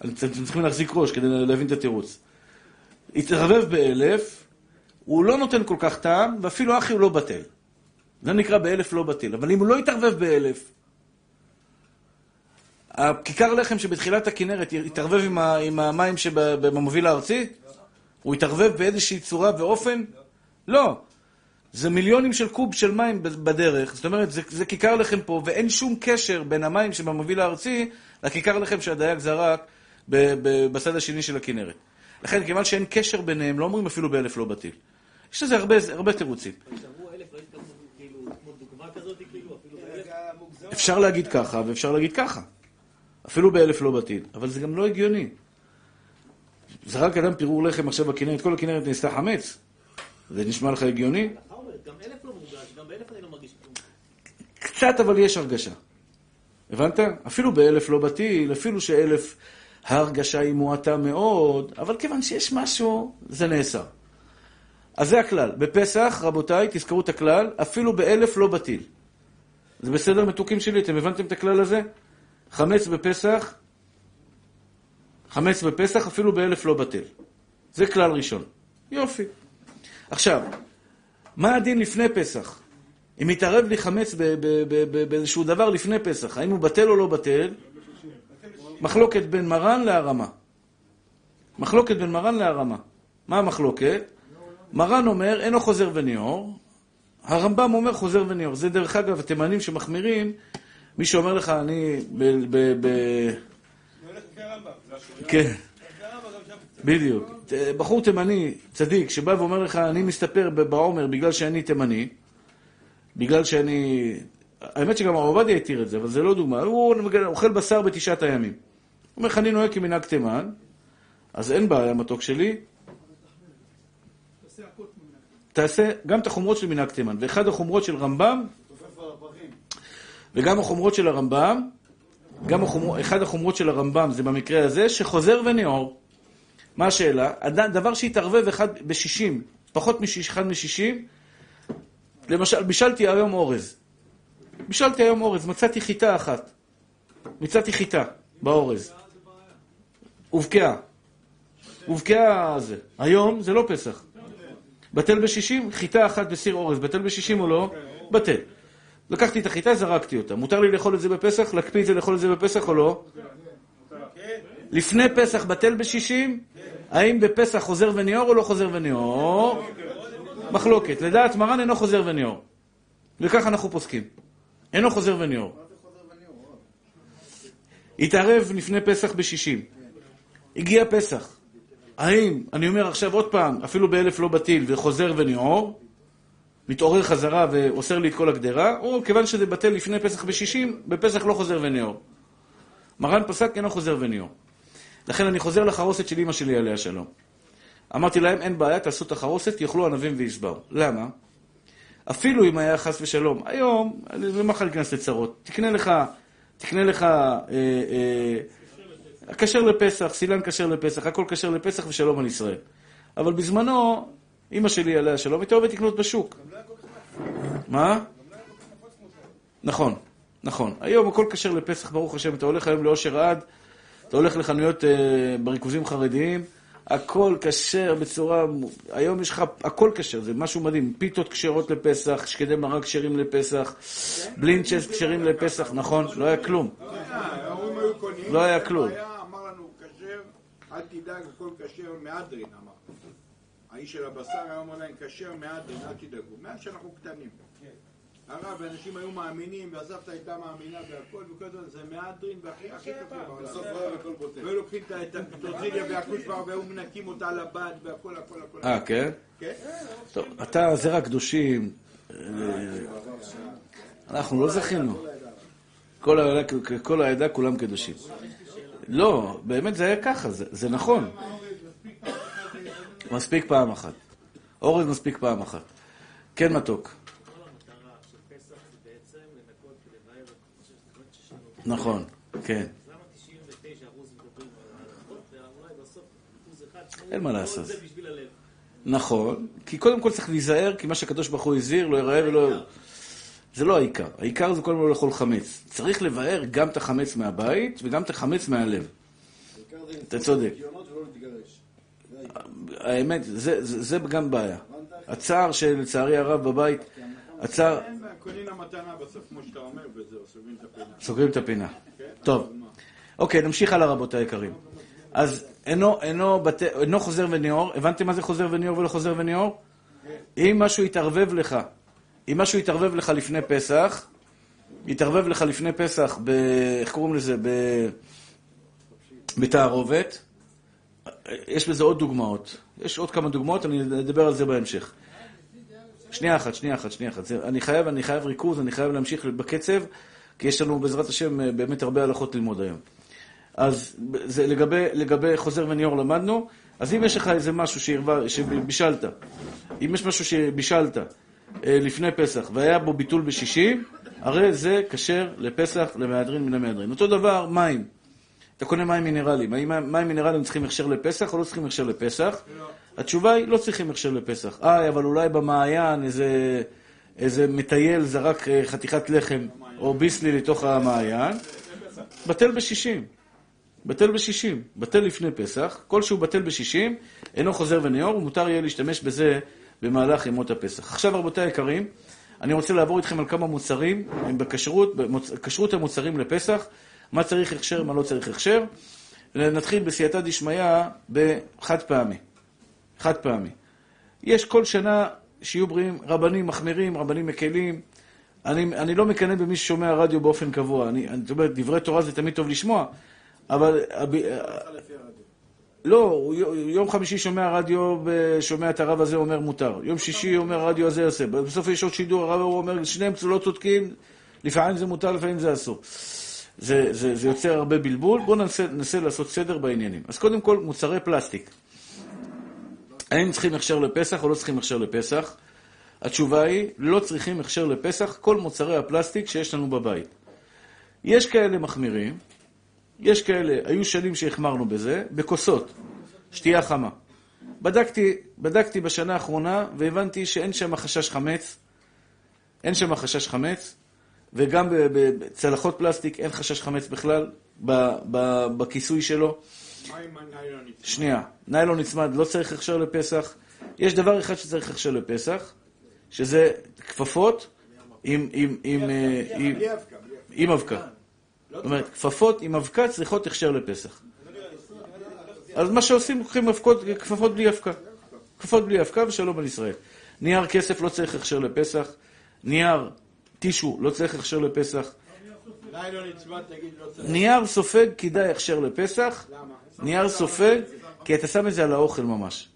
אתם צריכים להחזיק ראש כדי להבין את התירוץ. התערבב באלף, הוא לא נותן כל כך טעם, ואפילו אחי הוא לא בטל. זה נקרא באלף לא בטל. אבל אם הוא לא יתערבב באלף, הכיכר לחם שבתחילת הכנרת יתערבב עם, ה, עם המים שבמוביל הארצי? הוא יתערבב באיזושהי צורה ואופן? לא. זה מיליונים של קוב של מים בדרך, זאת אומרת, זה, זה כיכר לחם פה, ואין שום קשר בין המים שבמוביל הארצי לכיכר לחם שהדייג זרק בצד השני של הכנרת. לכן, כיוון שאין קשר ביניהם, לא אומרים אפילו באלף לא בטיל. יש לזה הרבה, הרבה תירוצים. אפשר להגיד ככה ואפשר להגיד ככה. אפילו באלף לא בטיל, אבל זה גם לא הגיוני. זרק אדם פירור לחם עכשיו בכנרת, כל הכנרת נעשתה חמץ. זה נשמע לך הגיוני? גם אלף לא מורגש, גם באלף אני לא מרגיש כלום. קצת אבל יש הרגשה. הבנת? אפילו באלף לא בטיל, אפילו שאלף ההרגשה היא מועטה מאוד, אבל כיוון שיש משהו, זה נאסר. אז זה הכלל. בפסח, רבותיי, תזכרו את הכלל, אפילו באלף לא בטיל. זה בסדר, מתוקים שלי? אתם הבנתם את הכלל הזה? חמץ בפסח, חמץ בפסח, אפילו באלף לא בטל. זה כלל ראשון. יופי. עכשיו, מה הדין לפני פסח? אם מתערב לי חמץ באיזשהו דבר לפני פסח, האם הוא בטל או לא בטל? מחלוקת בין מרן להרמה. מחלוקת בין מרן להרמה. מה המחלוקת? מרן אומר, אינו חוזר וניאור. הרמב"ם אומר חוזר וניאור. זה דרך אגב, התימנים שמחמירים, מי שאומר לך, אני ב... ב, ב זה הולך לפי הרמב"ם. זה השאלה. כן, לפי הרמב"ם גם שם. בדיוק. בחור תימני, צדיק, שבא ואומר לך, אני מסתפר בעומר בגלל שאני תימני, בגלל שאני... האמת שגם הרב עובדיה התיר את זה, אבל זה לא דוגמה. הוא אוכל בשר בתשעת הימים. הוא אומר לך, אני נוהג כמנהג תימן, אז אין בעיה, מתוק שלי, תעשה גם את החומרות של מנהג תימן. ואחד החומרות של רמב"ם. וגם החומרות של הרמב"ם, גם החומר, אחד החומרות של הרמב"ם זה במקרה הזה, שחוזר וניעור. מה השאלה? דבר שהתערבב אחד בשישים, פחות משיש, אחד משישים, למשל, בישלתי היום אורז. בישלתי היום אורז, מצאתי חיטה אחת. מצאתי חיטה באורז. הובקעה. הובקעה זה. היום זה לא פסח. בטל בשישים, חיטה אחת בסיר אורז. בטל בשישים או לא? בטל. לקחתי את החיטה, זרקתי אותה. מותר לי לאכול את זה בפסח? להקפיא את זה לאכול את זה בפסח או לא? לפני פסח בטל בשישים? האם בפסח חוזר וניאור או לא חוזר וניאור? מחלוקת. לדעת מרן אינו חוזר וניאור. וכך אנחנו פוסקים. אינו חוזר וניאור. התערב לפני פסח בשישים. הגיע פסח. האם, אני אומר עכשיו עוד פעם, אפילו באלף לא בטיל וחוזר וניעור, מתעורר חזרה ואוסר לי את כל הגדרה, או כיוון שזה בטל לפני פסח בשישים, בפסח לא חוזר וניעור. מרן פסק אינו חוזר וניעור. לכן אני חוזר לחרוסת של אמא שלי עליה שלום. אמרתי להם, אין בעיה, תעשו את החרוסת, יאכלו ענבים וישבעו. למה? אפילו אם היה חס ושלום, היום, למה לך להיכנס לצרות? תקנה לך, תקנה לך, אה, אה, כשר לפסח, סילן כשר לפסח, הכל כשר לפסח ושלום על ישראל. אבל בזמנו, אמא שלי עליה שלום, הייתה אוהבת לקנות בשוק. מה? נכון, נכון. היום הכל כשר לפסח, ברוך השם. אתה הולך היום לאושר עד, אתה הולך לחנויות אה, בריכוזים חרדיים, הכל כשר בצורה... היום יש לך... הכל כשר, זה משהו מדהים. פיתות כשרות לפסח, שקדי מרק כשרים לפסח, בלינצ'ס כשרים לפסח, נכון? לא היה כלום. לא היה כלום. אל תדאג, הכל כשר מהדרין, אמר. האיש של הבשר היה אומר להם, כשר מהדרין, אל תדאגו. מאז שאנחנו קטנים. הרב, אנשים היו מאמינים, והסבתא הייתה מאמינה והכל, וכל הזמן זה מהדרין והכי הכי טוב שבעולם. בסוף רב הכל בוטל. והיו לוקחים את ה- את הטורטיליה והקושפר והיו מנקים אותה על הבד והכל הכל הכל. אה, כן? כן? טוב, אתה זרע הקדושים, אה, אנחנו לא זכינו. כל העדה, כולם קדושים. לא, באמת זה היה ככה, זה, זה נכון. מספיק פעם אחת. אורז מספיק פעם אחת. כן, מתוק. נכון, כן. אז למה 99 אחוז מדברים על ההלכות, ואולי בסוף אחוז אחד, שמונה, אין מה לעשות. נכון, כי קודם כל צריך להיזהר, כי מה שהקדוש ברוך הוא הזהיר, לא ייראה ולא... זה לא העיקר. העיקר זה קודם כל לא לאכול חמץ. צריך לבאר גם את החמץ מהבית וגם את החמץ מהלב. אתה צודק. האמת, זה, זה, זה גם בעיה. הצער שלצערי הרב בבית, הצער... קונים לה מתנה בסוף, כמו שאתה אומר, וזהו, סוגרים את הפינה. סוגרים את הפינה. טוב. אוקיי, נמשיך הלאה רבותיי היקרים. אז אינו, אינו, בת... אינו חוזר וניאור, הבנתם מה זה חוזר וניאור ולא חוזר וניאור? אם משהו יתערבב לך, אם משהו יתערבב לך לפני פסח, יתערבב לך לפני פסח, ב... איך קוראים לזה? ב... בתערובת, יש לזה עוד דוגמאות. יש עוד כמה דוגמאות, אני אדבר על זה בהמשך. שנייה אחת, שנייה אחת, שנייה אחת. אני חייב, אני חייב ריכוז, אני חייב להמשיך בקצב, כי יש לנו בעזרת השם אה, באמת הרבה הלכות ללמוד היום. אז זה לגבי, לגבי חוזר וניאור למדנו, אז אם יש לך איזה משהו שערבה, שבישלת, אם יש משהו שבישלת אה, לפני פסח והיה בו ביטול בשישים, הרי זה כשר לפסח למהדרין מן המהדרין. אותו דבר, מים. אתה קונה מים מינרליים. האם מים מינרליים צריכים הכשר לפסח או לא צריכים הכשר לפסח? התשובה היא, לא צריכים הכשר לפסח. אה, אבל אולי במעיין איזה, איזה מטייל זרק אה, חתיכת לחם או ביסלי לתוך המעיין, בטל בשישים. בטל בשישים. בטל לפני פסח. כל שהוא בטל בשישים, אינו חוזר וניאור, ומותר יהיה להשתמש בזה במהלך ימות הפסח. עכשיו, רבותיי היקרים, אני רוצה לעבור איתכם על כמה מוצרים, הם בכשרות, המוצרים לפסח, מה צריך הכשר, מה לא צריך הכשר. נתחיל בסייעתא דשמיא בחד פעמי. חד פעמי. יש כל שנה, שיהיו בריאים, רבנים מחמירים, רבנים מקלים. אני, אני לא מקנא במי ששומע רדיו באופן קבוע. אני, אני, זאת אומרת, דברי תורה זה תמיד טוב לשמוע, אבל... הב- לא, הוא י- יום חמישי שומע רדיו, שומע את הרב הזה אומר מותר. יום שישי אומר הרדיו הזה עושה. בסוף יש עוד שידור, הרב אומר, שניהם לא צודקים, לפעמים זה מותר, לפעמים זה אסור. זה, זה, זה יוצר הרבה בלבול. בואו ננסה, ננסה לעשות סדר בעניינים. אז קודם כל, מוצרי פלסטיק. האם צריכים הכשר לפסח או לא צריכים הכשר לפסח? התשובה היא, לא צריכים הכשר לפסח כל מוצרי הפלסטיק שיש לנו בבית. יש כאלה מחמירים, יש כאלה, היו שנים שהחמרנו בזה, בכוסות, שתייה חמה. בדקתי, בדקתי בשנה האחרונה והבנתי שאין שם חשש חמץ, אין שם חשש חמץ, וגם בצלחות פלסטיק אין חשש חמץ בכלל בכיסוי שלו. מה עם הניילון? שנייה, ניילון נצמד, לא צריך הכשר לפסח. יש דבר אחד שצריך הכשר לפסח, שזה כפפות עם, אבקה. זאת אומרת, כפפות עם אבקה צריכות הכשר לפסח. אז מה שעושים, לוקחים כפפות בלי אבקה. כפפות בלי אבקה ושלום על ישראל. נייר כסף לא צריך הכשר לפסח, נייר טישו לא צריך הכשר לפסח, לא צריך. נייר סופג כדאי הכשר לפסח? נייר סופג, כי אתה שם את זה על האוכל ממש.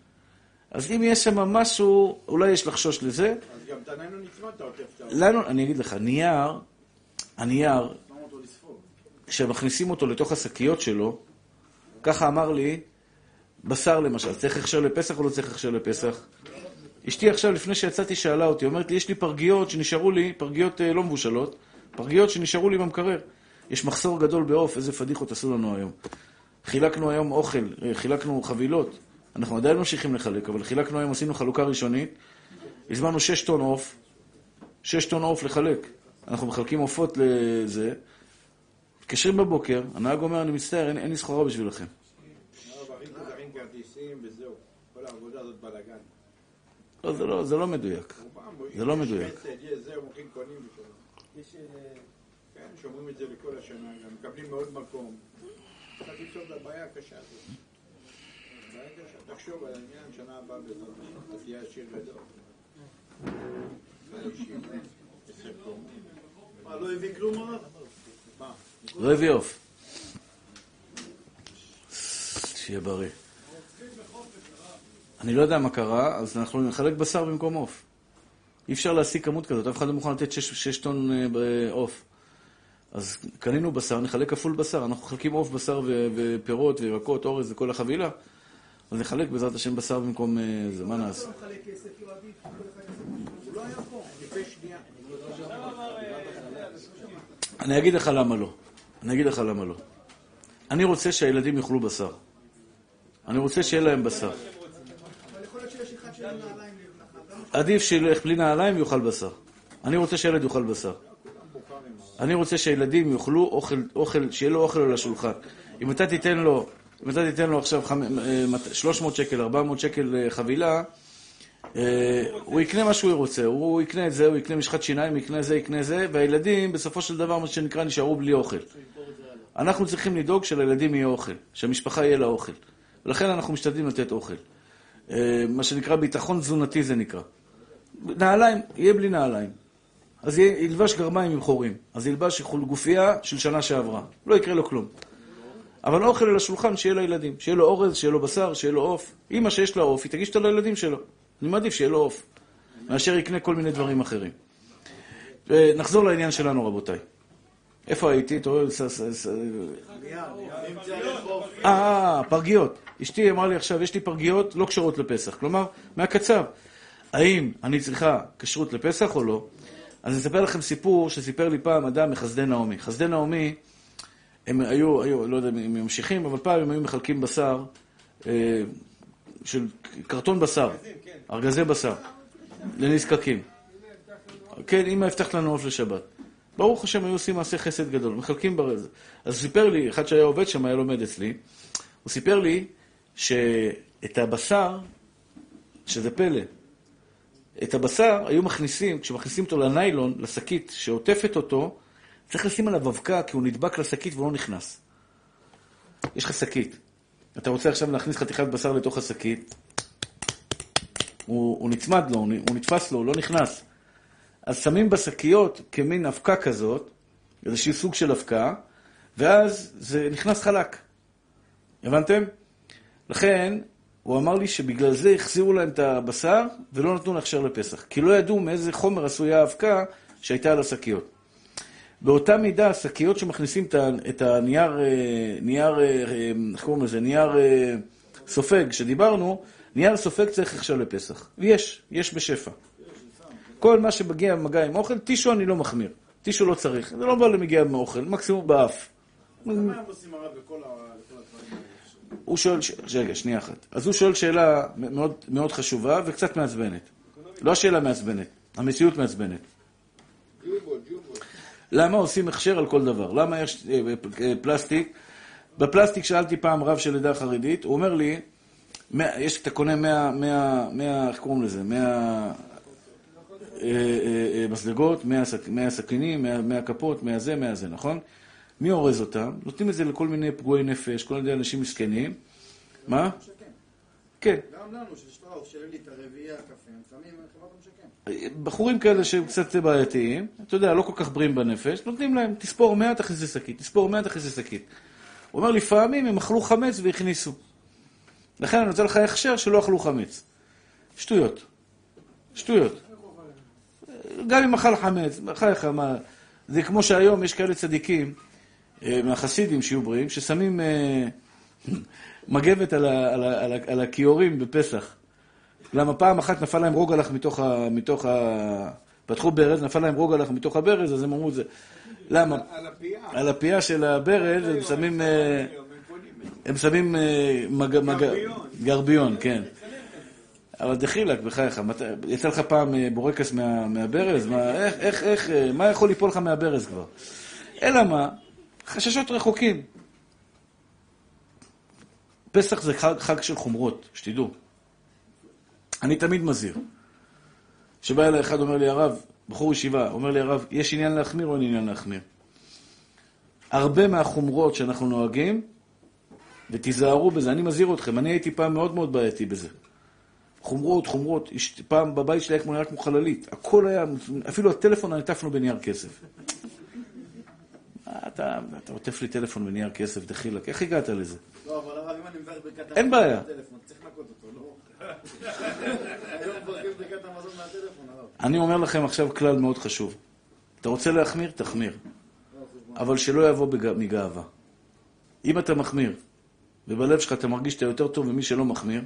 אז אם יש שם משהו, אולי יש לחשוש לזה. אז גם תננו נצמד, אתה עוטף את ה... לנו, אני אגיד לך, נייר, הנייר, כשמכניסים אותו לתוך השקיות שלו, ככה אמר לי, בשר למשל, צריך הכשר לפסח או לא צריך הכשר לפסח? אשתי עכשיו, לפני שיצאתי, שאלה אותי, אומרת לי, יש לי פרגיות שנשארו לי, פרגיות אה, לא מבושלות, פרגיות שנשארו לי במקרר. יש מחסור גדול בעוף, איזה פדיחות עשו לנו היום. חילקנו היום אוכל, אה, חילקנו חבילות. אנחנו עדיין ממשיכים לחלק, אבל חילקנו היום, עשינו חלוקה ראשונית. הזמנו שש טון עוף, שש טון עוף לחלק. אנחנו מחלקים עופות לזה. מתקשרים בבוקר, הנהג אומר, אני מצטער, אין, לי סחורה בשבילכם. לא, זה לא, זה לא מדויק. זה לא מדויק. חסד, יש זה, הולכים קונים ושלום. יש... אה, כן, שומרים את זה לכל השנה, גם מקבלים מאוד מקום. צריך לפתור את הבעיה הקשה הזאת. בעיה קשה. תחשוב על העניין, שנה הבאה בעזרת השם, אתה תהיה עשיר גדול. בישיבה, בספר. מה, לא הביא כלום הרב? מה? לא הביא עוף. שיהיה בריא. אני לא יודע מה קרה, אז אנחנו נחלק בשר במקום עוף. אי אפשר להשיג כמות כזאת, אף אחד לא מוכן לתת שש, שש טון אה, בעוף. אז קנינו בשר, נחלק כפול בשר. אנחנו מחלקים עוף, בשר ו- ופירות וירקות, אורז וכל החבילה. אז נחלק בעזרת השם בשר במקום אה, זה, מה נעשה? לא. אני אגיד לך למה לא. אני אגיד לך למה לא. אני רוצה שהילדים יאכלו בשר. אני רוצה שיהיה להם בשר. אבל יכול להיות שיש אחד שאין לו נעליים לבנך. גם עדיף שילך בלי נעליים ויאכל בשר. אני רוצה שהילד יאכל בשר. אני רוצה שהילדים יאכלו אוכל, אוכל, שיהיה לו אוכל על השולחן. אם אתה תיתן לו, אם אתה תיתן לו עכשיו חמ- אה, מת- 300 שקל, 400 שקל אה, חבילה, אה, הוא יקנה מה שהוא רוצה. הוא יקנה את זה, הוא יקנה משחת שיניים, יקנה זה, יקנה זה, והילדים בסופו של דבר, מה שנקרא, נשארו בלי אוכל. אנחנו צריכים לדאוג שלילדים יהיה אוכל, שהמשפחה יהיה לה אוכל. ולכן אנחנו משתדלים לתת אוכל. אה, מה שנקרא ביטחון תזונתי זה נקרא. נעליים, יהיה בלי נעליים. אז יהיה- ילבש גרמיים עם חורים. אז ילבש גופייה של שנה שעברה. לא יקרה לו כלום. אבל אוכל על השולחן שיהיה לילדים. שיהיה לו אורז, שיהיה לו בשר, שיהיה לו עוף. אמא שיש לה עוף, היא תגיש אותו לילדים שלו. אני מעדיף שיהיה לו עוף, מאשר יקנה כל מיני דברים אחרים. ונחזור לעניין שלנו, רבותיי. איפה הייתי? אה, פרגיות. אשתי אמרה לי עכשיו, יש לי פרגיות לא כשרות לפסח. כלומר, מהקצב. האם אני צריכה כשרות לפסח או לא? אז אני אספר לכם סיפור שסיפר לי פעם אדם מחסדי נעמי. חסדי נעמי, הם היו, היו, לא יודע אם הם ממשיכים, אבל פעם הם היו מחלקים בשר, אה, של קרטון בשר, ארגזי בשר, לנזקקים. כן, אמא הבטחת לנו עוף לשבת. ברוך השם, היו עושים מעשה חסד גדול, מחלקים ברז. אז סיפר לי, אחד שהיה עובד שם, היה לומד אצלי, הוא סיפר לי שאת הבשר, שזה פלא, את הבשר היו מכניסים, כשמכניסים אותו לניילון, לשקית שעוטפת אותו, צריך לשים עליו אבקה, כי הוא נדבק לשקית והוא לא נכנס. יש לך שקית. אתה רוצה עכשיו להכניס חתיכת בשר לתוך השקית, הוא, הוא נצמד לו, הוא נתפס לו, הוא לא נכנס. אז שמים בשקיות כמין אבקה כזאת, איזשהו סוג של אבקה, ואז זה נכנס חלק. הבנתם? לכן, הוא אמר לי שבגלל זה החזירו להם את הבשר ולא נתנו להכשר לפסח. כי לא ידעו מאיזה חומר עשויה האבקה שהייתה על השקיות. באותה מידה, השקיות שמכניסים את הנייר, אה, נייר, אה, אה, איך קוראים לזה? נייר סופג שדיברנו, נייר סופג צריך הכשר לפסח. ויש, יש בשפע. כל מה שמגיע במגע עם אוכל, טישו אני לא מחמיר. טישו לא צריך. זה לא בא למגיע מאוכל, מקסימום באף. הוא שואל. רגע, שנייה אחת. אז הוא שואל שאלה מאוד, חשובה וקצת מעצבנת. לא השאלה מעצבנת, המציאות מעצבנת. למה עושים הכשר על כל דבר? למה יש אה, אה, פלסטיק? בפלסטיק שאלתי פעם רב של עדה החרדית, הוא אומר לי, יש, אתה קונה 100, 100, 100, איך קוראים לזה? 100 מסלגות, 100 סכ- 100 סכינים, 100 100 כפות, 100 זה, 100 זה, נכון? מי אורז אותם? נותנים את זה לכל מיני פגועי נפש, כל מיני אנשים מסכנים, מה? כן. גם לנו, של שטראוס, של עלית, הרביעייה, הקפה, הם שמים חברת המשקם. בחורים כאלה שהם קצת בעייתיים, אתה יודע, לא כל כך בריאים בנפש, נותנים להם, תספור 100 תכניס לשקית, תספור 100 תכניס לשקית. הוא אומר, לפעמים הם אכלו חמץ והכניסו. לכן אני נותן לך הכשר שלא אכלו חמץ. שטויות. שטויות. גם אם אכל חמץ, בחייך, מה... זה כמו שהיום יש כאלה צדיקים, אה, מהחסידים שיהיו בריאים, ששמים אה, מגבת על ה- על ה- על ה- על הכיורים בפסח. למה פעם אחת נפל להם רוגלח מתוך ה... מתוך ה... פתחו ברז, נפל להם רוגלח מתוך הברז, אז הם אמרו את זה. למה? על הפייה. על הפייה של הברז הם שמים... אה, הם שמים. מג... גרביון. גרביון, כן. אבל דחילק, בחייך, יצא לך פעם אה, בורקס מה... מהברז? מה... איך, איך, איך, אה, מה יכול ליפול לך מהברז כבר? אלא מה? חששות רחוקים. פסח זה חג, חג של חומרות, שתדעו. אני תמיד מזהיר. שבא אליי אחד, אומר לי, הרב, בחור ישיבה, אומר לי, הרב, יש עניין להחמיר או אין עניין להחמיר? הרבה מהחומרות שאנחנו נוהגים, ותיזהרו בזה, אני מזהיר אתכם, אני הייתי פעם מאוד מאוד בעייתי בזה. חומרות, חומרות, פעם בבית שלי היה כמו נראה כמו חללית, הכל היה, אפילו הטלפון עטפנו בנייר כסף. אתה, אתה עוטף לי טלפון בנייר כסף, דחילק, איך הגעת לזה? לא, אבל הרב, אם אני מברך ברכת בעיה. מהטלפון, צריך לנקות אותו, לא? היום מברכים ברכת המזון מהטלפון, הרב. אני אומר לכם עכשיו כלל מאוד חשוב. אתה רוצה להחמיר, תחמיר. אבל שלא יבוא בג... מגאווה. אם אתה מחמיר, ובלב שלך אתה מרגיש שאתה יותר טוב ממי שלא מחמיר,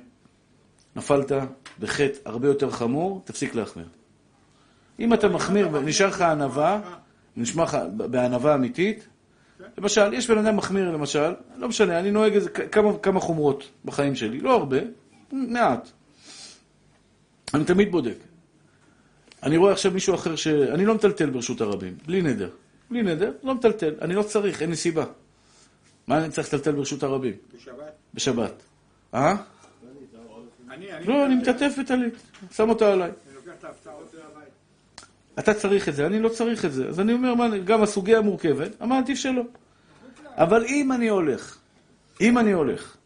נפלת בחטא הרבה יותר חמור, תפסיק להחמיר. אם אתה מחמיר ונשאר לך ענווה, נשמע לך בענווה אמיתית, למשל, יש בן אדם מחמיר, למשל, לא משנה, אני נוהג איזה כמה, כמה חומרות בחיים שלי, לא הרבה, מעט. אני תמיד בודק. אני רואה עכשיו מישהו אחר ש... אני לא מטלטל ברשות הרבים, בלי נדר. בלי נדר, לא מטלטל. אני לא צריך, אין לי סיבה. מה אני צריך לטלטל ברשות הרבים? בשבת. בשבת. אה? לא, אני מטטף בטלית, שם אותה עליי. אתה צריך את זה, אני לא צריך את זה. אז אני אומר, גם הסוגיה מורכבת, אמרתי שלא. אבל אם אני הולך, אם אני הולך,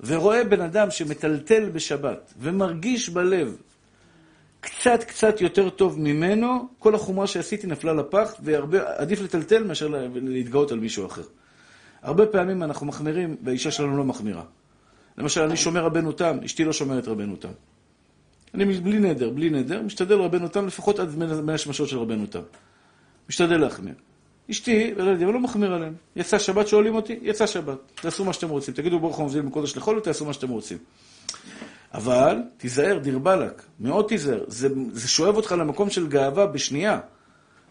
ורואה בן אדם שמטלטל בשבת, ומרגיש בלב קצת קצת יותר טוב ממנו, כל החומרה שעשיתי נפלה לפח, ועדיף לטלטל מאשר לה- להתגאות על מישהו אחר. הרבה פעמים אנחנו מחמירים, והאישה שלנו לא מחמירה. למשל, אני שומר רבנו תם, אשתי לא שומרת רבנו תם. אני בלי נדר, בלי נדר, משתדל רבנו תם לפחות עד בין השמשות של רבנו תם. משתדל להחמיר. אשתי וילדים, לא מחמיר עליהם. יצא שבת, שואלים אותי, יצא שבת. תעשו מה שאתם רוצים. תגידו ברוך הוא מבדיל מקודש לחול ותעשו מה שאתם רוצים. אבל תיזהר, דיר באלק, מאוד תיזהר. זה, זה שואב אותך למקום של גאווה בשנייה.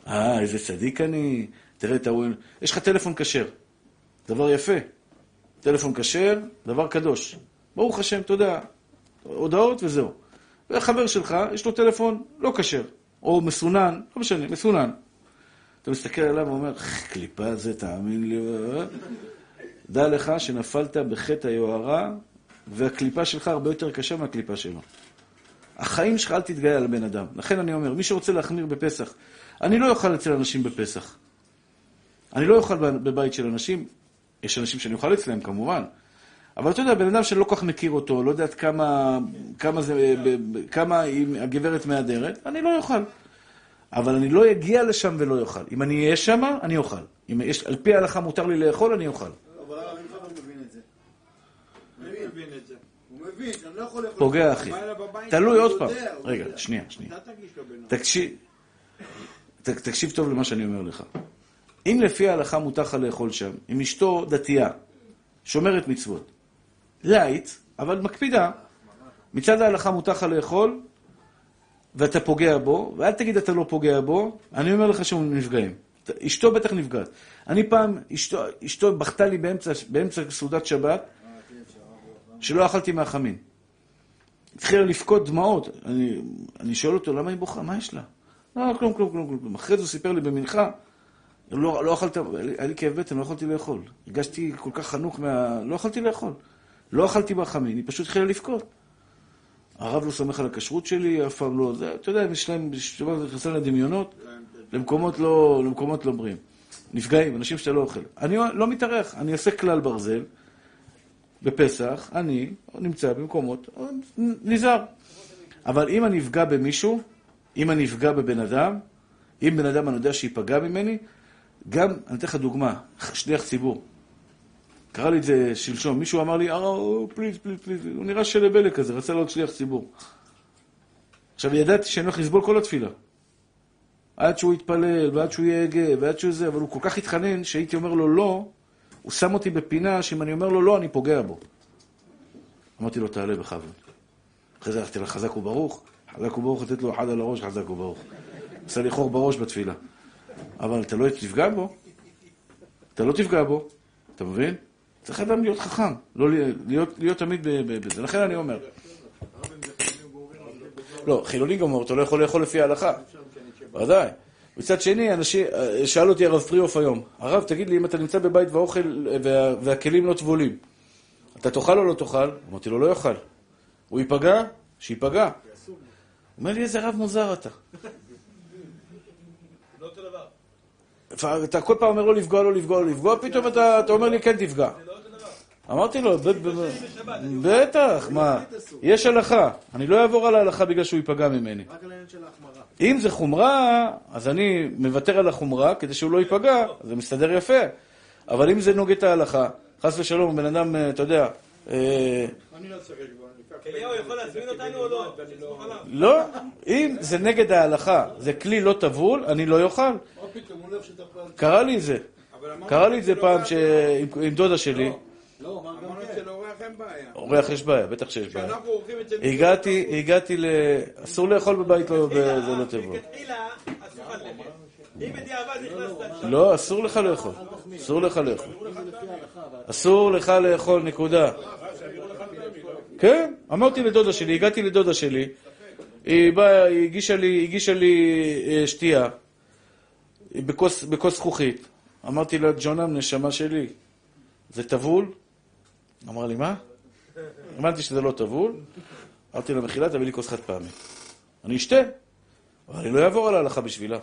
אה, איזה צדיק אני, תראה את ההוא... יש לך טלפון כשר. דבר יפה. טלפון כשר, דבר קדוש. ברוך השם, אתה יודע, הודעות וזהו. והחבר שלך, יש לו טלפון לא כשר, או מסונן, לא משנה, מסונן. אתה מסתכל עליו ואומר, "איך, קליפה זה, תאמין לי. אה?" דע לך שנפלת בחטא היוהרה, והקליפה שלך הרבה יותר קשה מהקליפה שלו. החיים שלך, אל תתגאה על בן אדם. לכן אני אומר, מי שרוצה להחמיר בפסח, אני לא אוכל אצל אנשים בפסח. אני לא אוכל בבית של אנשים, יש אנשים שאני אוכל אצלם כמובן, אבל אתה יודע, בן אדם שאני לא כל כך מכיר אותו, לא יודעת כמה, כמה, זה, כמה אם הגברת מהדרת, אני לא אוכל. אבל אני לא אגיע לשם ולא אוכל. אם אני אהיה שם, אני אוכל. אם יש, על פי ההלכה מותר לי לאכול, אני אוכל. אבל הרב, אם חבר מבין את זה. אני מבין את זה. הוא מבין שאני לא יכול לאכול... פוגע, אחי. תלוי עוד פעם. רגע. שנייה, שנייה. תקשיב טוב למה שאני אומר לך. אם לפי ההלכה מותר לך לאכול שם, אם אשתו דתייה, שומרת מצוות, light, אבל מקפידה, מצד ההלכה מותר לך לאכול, ואתה פוגע בו, ואל תגיד אתה לא פוגע בו, אני אומר לך שהם נפגעים. אשתו בטח נפגעת. אני פעם, אשתו, אשתו בכתה לי באמצע, באמצע סעודת שבת, שלא אכלתי מהחמין. התחילה לבכות דמעות. אני, אני שואל אותו, למה היא בוכה? מה יש לה? לא, כלום, כלום, כלום, כלום. אחרי זה הוא סיפר לי במנחה, לא, לא אכלת, היה לי כאב בטן, לא יכולתי לאכול. הרגשתי כל כך חנוק מה... לא יכולתי לאכול. לא אכלתי בחמין, היא פשוט התחילה לבכות. הרב לא סומך על הכשרות שלי, אף פעם לא... זה, אתה יודע, יש להם, זה נכנסים לדמיונות, למקומות לא, למקומות לא בריאים. נפגעים, אנשים שאתה לא אוכל. אני לא מתארח, אני עושה כלל ברזל. בפסח, אני נמצא במקומות, נזהר. אבל אם אני אפגע במישהו, אם אני אפגע בבן אדם, אם בן אדם אני יודע שייפגע ממני, גם, אני אתן לך דוגמה, שליח ציבור. קרה לי את זה שלשום, מישהו אמר לי, אה, פליז, פליז, פליז, הוא נראה שלבלק כזה, רצה להיות שליח ציבור. עכשיו, ידעתי שאני הולך לסבול כל התפילה. עד שהוא יתפלל, ועד שהוא יהיה הגה, ועד שהוא זה, אבל הוא כל כך התחנן, שהייתי אומר לו לא, הוא שם אותי בפינה שאם אני אומר לו לא, אני פוגע בו. אמרתי לו, תעלה בכבוד. אחרי זה הלכתי לחזק וברוך, חזק וברוך, לתת לו אחד על הראש, חזק וברוך. עשה לי חור בראש בתפילה. אבל אתה לא תפגע בו, אתה לא תפגע בו, אתה מבין? צריך אדם להיות חכם, לא להיות, להיות תמיד בזה. לכן אני אומר. לא, חילוני גמור, אתה לא יכול לאכול לפי ההלכה. ודאי. מצד שני, אנשים, שאל אותי הרב פריאוף היום, הרב, תגיד לי, אם אתה נמצא בבית והאוכל וה, והכלים לא טבולים, אתה תאכל או לא תאכל? אמרתי לו, לא יאכל. הוא ייפגע? שייפגע. הוא אומר לי, איזה רב מוזר אתה. אתה כל פעם אומר לא לפגוע, לא לפגוע, לא לפגוע, פתאום אתה אומר לי, כן תפגע. אמרתי לו, בטח, מה, יש הלכה. אני לא אעבור על ההלכה בגלל שהוא ייפגע ממני. רק על העניין של ההחמרה. אם זה חומרה, אז אני מוותר על החומרה כדי שהוא לא ייפגע, זה מסתדר יפה. אבל אם זה נוגד את ההלכה, חס ושלום, בן אדם, אה, אתה יודע... אה, אני לא צריך חשבון. אליהו יכול להזמין אותנו או לא? לא, אם זה נגד ההלכה, זה כלי לא טבול, אני לא אוכל. פתאום, הוא לא אוהב שתפל. קרה לי את זה. קרה לי את זה פעם עם- דודה שלי. לא, אמרנו כן. שלאורח אין בעיה. אורח יש בעיה, בטח שיש בעיה. כשאנחנו אורחים אצל הגעתי, הגעתי ל... אסור לאכול בבית לא, לא לאכול. אם בדיעבד נכנסת... לא, אסור לך לאכול. אסור לך לאכול. אסור לך לאכול, נקודה. כן, אמרתי לדודה שלי, הגעתי לדודה שלי, היא באה, היא הגישה לי, הגישה לי אה, שתייה בכוס, בכוס זכוכית. אמרתי לה, ג'ונם, נשמה שלי, זה טבול? אמרה לי, מה? הבנתי שזה לא טבול. אמרתי לה, מחילה, תביא לי כוס חד פעמי. אני אשתה, אבל אני לא אעבור על ההלכה בשבילה.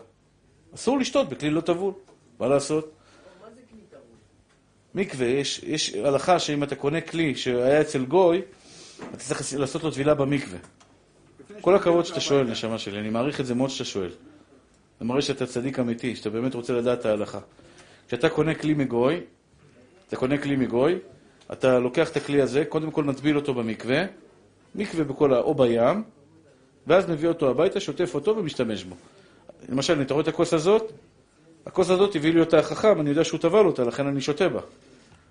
אסור לשתות בכלי לא טבול, מה לעשות? מקווה, יש, יש הלכה שאם אתה קונה כלי שהיה אצל גוי, אתה צריך לעשות לו טבילה במקווה. כל הכבוד שאתה שואל, נשמה שלי, אני מעריך את זה מאוד שאתה שואל. זה מראה שאתה צדיק אמיתי, שאתה באמת רוצה לדעת את ההלכה. כשאתה קונה כלי מגוי, אתה קונה כלי מגוי, אתה לוקח את הכלי הזה, קודם כל מטביל אותו במקווה, מקווה בכל ה... או בים, ואז מביא אותו הביתה, שוטף אותו ומשתמש בו. למשל, אתה רואה את הכוס הזאת? הכוס הזאת הביא לי אותה החכם, אני יודע שהוא טבל אותה, לכן אני שותה בה.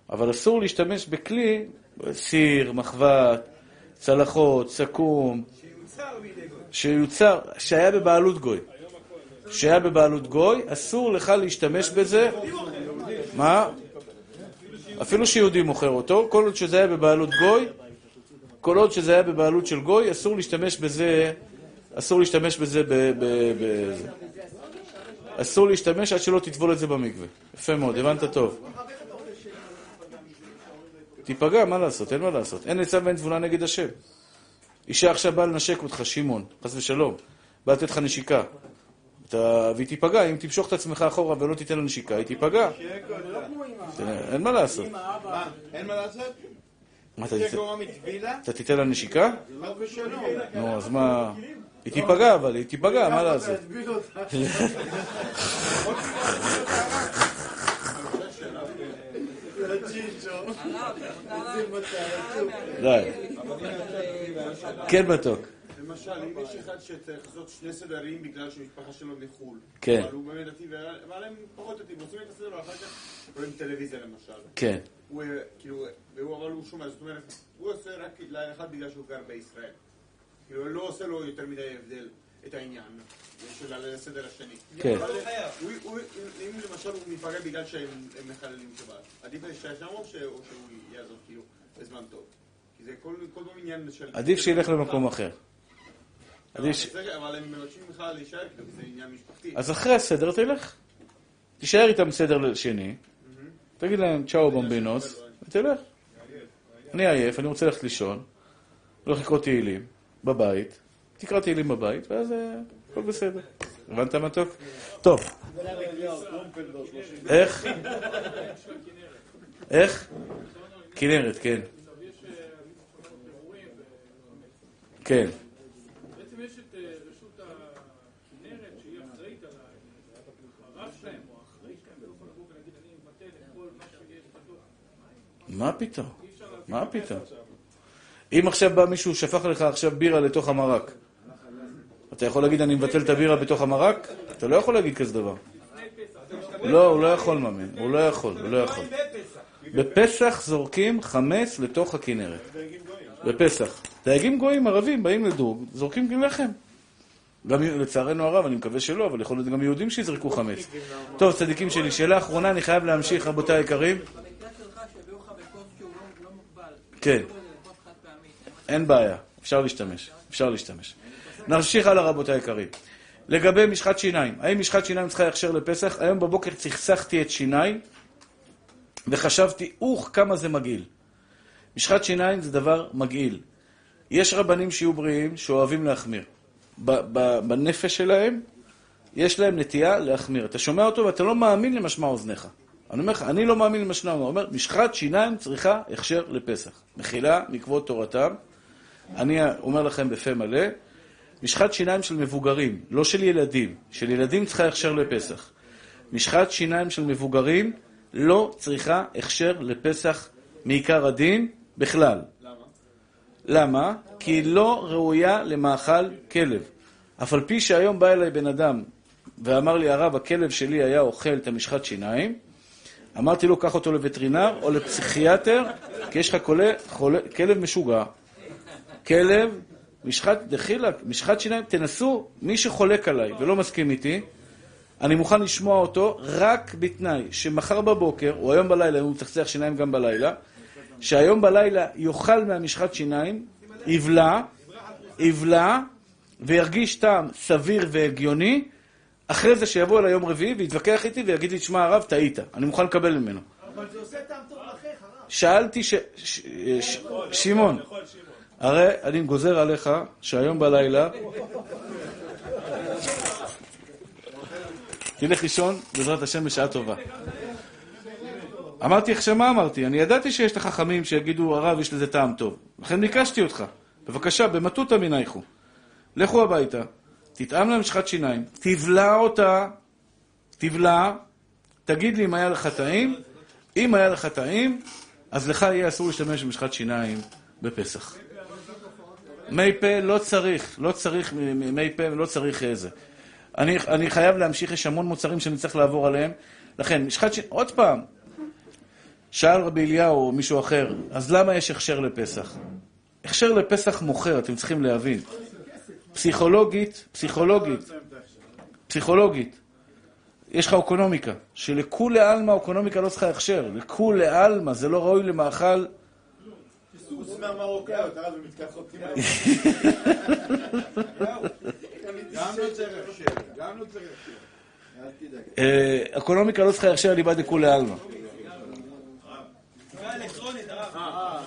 אבל אסור להשתמש בכלי, סיר, מחבת, צלחות, סכו"ם, שיוצר. שיוצר, שהיה בבעלות גוי. שהיה בבעלות גוי, אסור לך להשתמש בזה. מה? אפילו שיהודי מוכר אותו, כל עוד שזה היה בבעלות גוי, כל עוד שזה היה בבעלות של גוי, אסור להשתמש בזה, אסור להשתמש בזה ב... ב, ב. אסור להשתמש עד שלא תטבול את זה במקווה. יפה מאוד, הבנת טוב. תיפגע, מה לעשות? אין מה לעשות. אין עצה ואין תבונה נגד השם. אישה עכשיו באה לנשק אותך, שמעון, חס ושלום, באה לתת לך נשיקה. אתה... והיא תיפגע, אם תמשוך את עצמך אחורה ולא תיתן לה נשיקה, היא תיפגע. אין מה לעשות. אין מה לעשות? מה, אתה תיתן- לה נשיקה? חס ושלום. נו, אז מה... היא תיפגע, אבל היא תיפגע, מה לעשות? די. כן, מתוק. למשל, אם יש אחד שצריך לעשות שני סדרים בגלל שהמשפחה שלו מחו"ל, כן. אבל הוא באמת דתי, אבל הם פחות דתיים, עושים את הסדר ואחר כך רואים טלוויזיה למשל. כן. הוא, אה, כאילו, והוא אבל הוא שומע, זאת אומרת, הוא עושה רק לאחד בגלל שהוא גר בישראל. כאילו, לא עושה לו יותר מדי הבדל את העניין של הסדר השני. כן. אבל הוא- הוא- אם למשל הוא מתפרע בגלל שהם הם מחללים שבת, עדיף להישאר שם או שהוא יעזוב כאילו בזמן טוב? כי זה כל כל פעם עניין של... עדיף שילך למקום אחר. אבל הם מבקשים ממך להישאר, כי זה עניין משפחתי. אז אחרי הסדר תלך. תישאר איתם סדר שני, תגיד להם צ'או במבינוס, ותלך. אני עייף, אני רוצה ללכת לישון, הולך לקרוא תהילים בבית, תקרא תהילים בבית, ואז אה, הכל בסדר. הבנת מתוק? טוב. איך? איך? כנרת, כן. כן. מה פתאום? מה פתאום? אם עכשיו בא מישהו, שפך לך עכשיו בירה לתוך המרק, אתה יכול להגיד, אני מבטל את הבירה בתוך המרק? אתה לא יכול להגיד כזה דבר. לא, הוא לא יכול, מאמין. הוא לא יכול, הוא לא יכול. בפסח זורקים חמץ לתוך הכנרת. בפסח. דייגים גויים ערבים באים לדוג, זורקים לחם. גם לצערנו הרב, אני מקווה שלא, אבל יכול להיות גם יהודים שיזרקו חמץ. טוב, צדיקים שלי, שאלה אחרונה, אני חייב להמשיך, רבותיי היקרים. במקרה שלך שהביאו לך בכוס שהוא לא- לא מוגבל. כן. אין בעיה, אפשר להשתמש, אפשר להשתמש. נמשיך הלאה רבותיי היקרים. לגבי משחת שיניים, האם משחת שיניים צריכה הכשר לפסח? היום בבוקר צחצחתי את שיניי וחשבתי, אוח, כמה זה מגעיל. משחת שיניים זה דבר מגעיל. יש רבנים שיהיו בריאים שאוהבים להחמיר. בנפש שלהם יש להם נטייה להחמיר. אתה שומע אותו ואתה לא מאמין למשמע אוזניך. אני אומר לך, אני לא מאמין למשמע אוזניך. הוא אומר, משחת שיניים צריכה הכשר לפסח. מחילה מכבוד תורתם. אני אומר לכם בפה מלא, משחת שיניים של מבוגרים, לא של ילדים. של ילדים צריכה הכשר לפסח. משחת שיניים של מבוגרים לא צריכה הכשר לפסח מעיקר הדין בכלל. למה? למה? כי היא לא ראויה למאכל כלב. אף על פי שהיום בא אליי בן אדם ואמר לי, הרב, הכלב שלי היה אוכל את המשחת שיניים, אמרתי לו, קח אותו לווטרינר או לפסיכיאטר, כי יש לך חולה, חולה, כלב משוגע. כלב, משחת, דחילק, משחת שיניים, תנסו, מי שחולק עליי ולא מסכים איתי, אני מוכן לשמוע אותו רק בתנאי שמחר בבוקר, או היום בלילה, אם הוא מצחצח שיניים גם בלילה, שהיום בלילה יאכל מהמשחת שיניים, יבלע, יבלע, וירגיש טעם סביר והגיוני, אחרי זה שיבוא אליי יום רביעי ויתווכח איתי ויגיד לי, תשמע הרב, טעית, אני מוכן לקבל ממנו. אבל זה עושה טעם טוב לאחיך, הרב. שאלתי ש... שמעון, הרי אני גוזר עליך שהיום בלילה תלך לישון, בעזרת השם, בשעה טובה. אמרתי עכשיו מה אמרתי? אני ידעתי שיש את החכמים שיגידו, הרב, יש לזה טעם טוב. לכן ביקשתי אותך. בבקשה, במטותא מנייכו. לכו הביתה, תטעם להם משחת שיניים, תבלע אותה, תבלע, תגיד לי אם היה לך טעים. אם היה לך טעים, אז לך יהיה אסור להשתמש במשחת שיניים בפסח. מי פה לא צריך, לא צריך מי פה ולא צריך איזה. אני, אני חייב להמשיך, יש המון מוצרים שאני צריך לעבור עליהם. לכן, משחת שיניים, עוד פעם, שאל רבי אליהו או מישהו אחר, אז למה יש הכשר לפסח? הכשר לפסח מוכר, אתם צריכים להבין. פסיכולוגית, פסיכולוגית, פסיכולוגית, יש לך אוקונומיקה, שלכולי עלמא אוקונומיקה לא צריכה הכשר, לכולי עלמא, זה לא ראוי למאכל. גם לא צריכה הכשר ליבד דכולי עלמא. אה,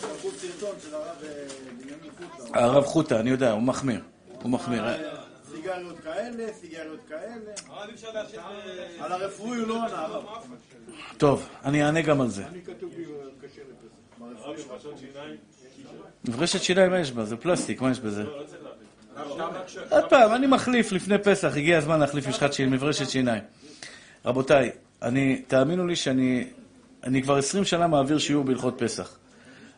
שלחו סרטון של הרב אה, בנימין חוטה. הרב חוטה, אני יודע, הוא מחמיר. הוא מחמיר. סיגריות כאלה, סיגריות כאלה. על הרפואי הוא לא ענה, הרב. טוב, אני אענה גם על זה. אה. מברשת שיניים מה יש בה? זה פלסטיק, מה יש בזה? עוד פעם, אני מחליף לפני פסח, הגיע הזמן להחליף משחת שיניים, מברשת שיניים. רבותיי, אני, תאמינו לי שאני אני כבר עשרים שנה מעביר שיעור בהלכות פסח.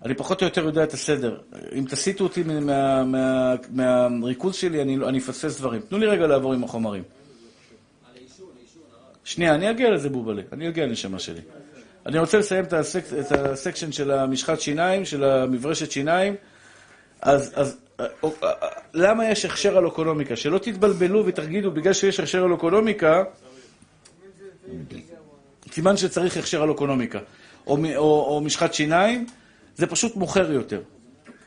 אני פחות או יותר יודע את הסדר. אם תסיטו אותי מה- מה- מה- מהריכוז שלי, אני אני אפספס דברים. תנו לי רגע לעבור עם החומרים. שנייה, אני אגיע לזה בובלה, אני אגיע לנשמה שלי. אני רוצה לסיים את, הסק, את הסקשן של המשחת שיניים, של המברשת שיניים. אז, אז אה, אה, אה, למה יש הכשר על אוקונומיקה? שלא תתבלבלו ותגידו, בגלל שיש הכשר על אוקונומיקה, סימן שצריך הכשר על אוקונומיקה. או, או, או משחת שיניים, זה פשוט מוכר יותר.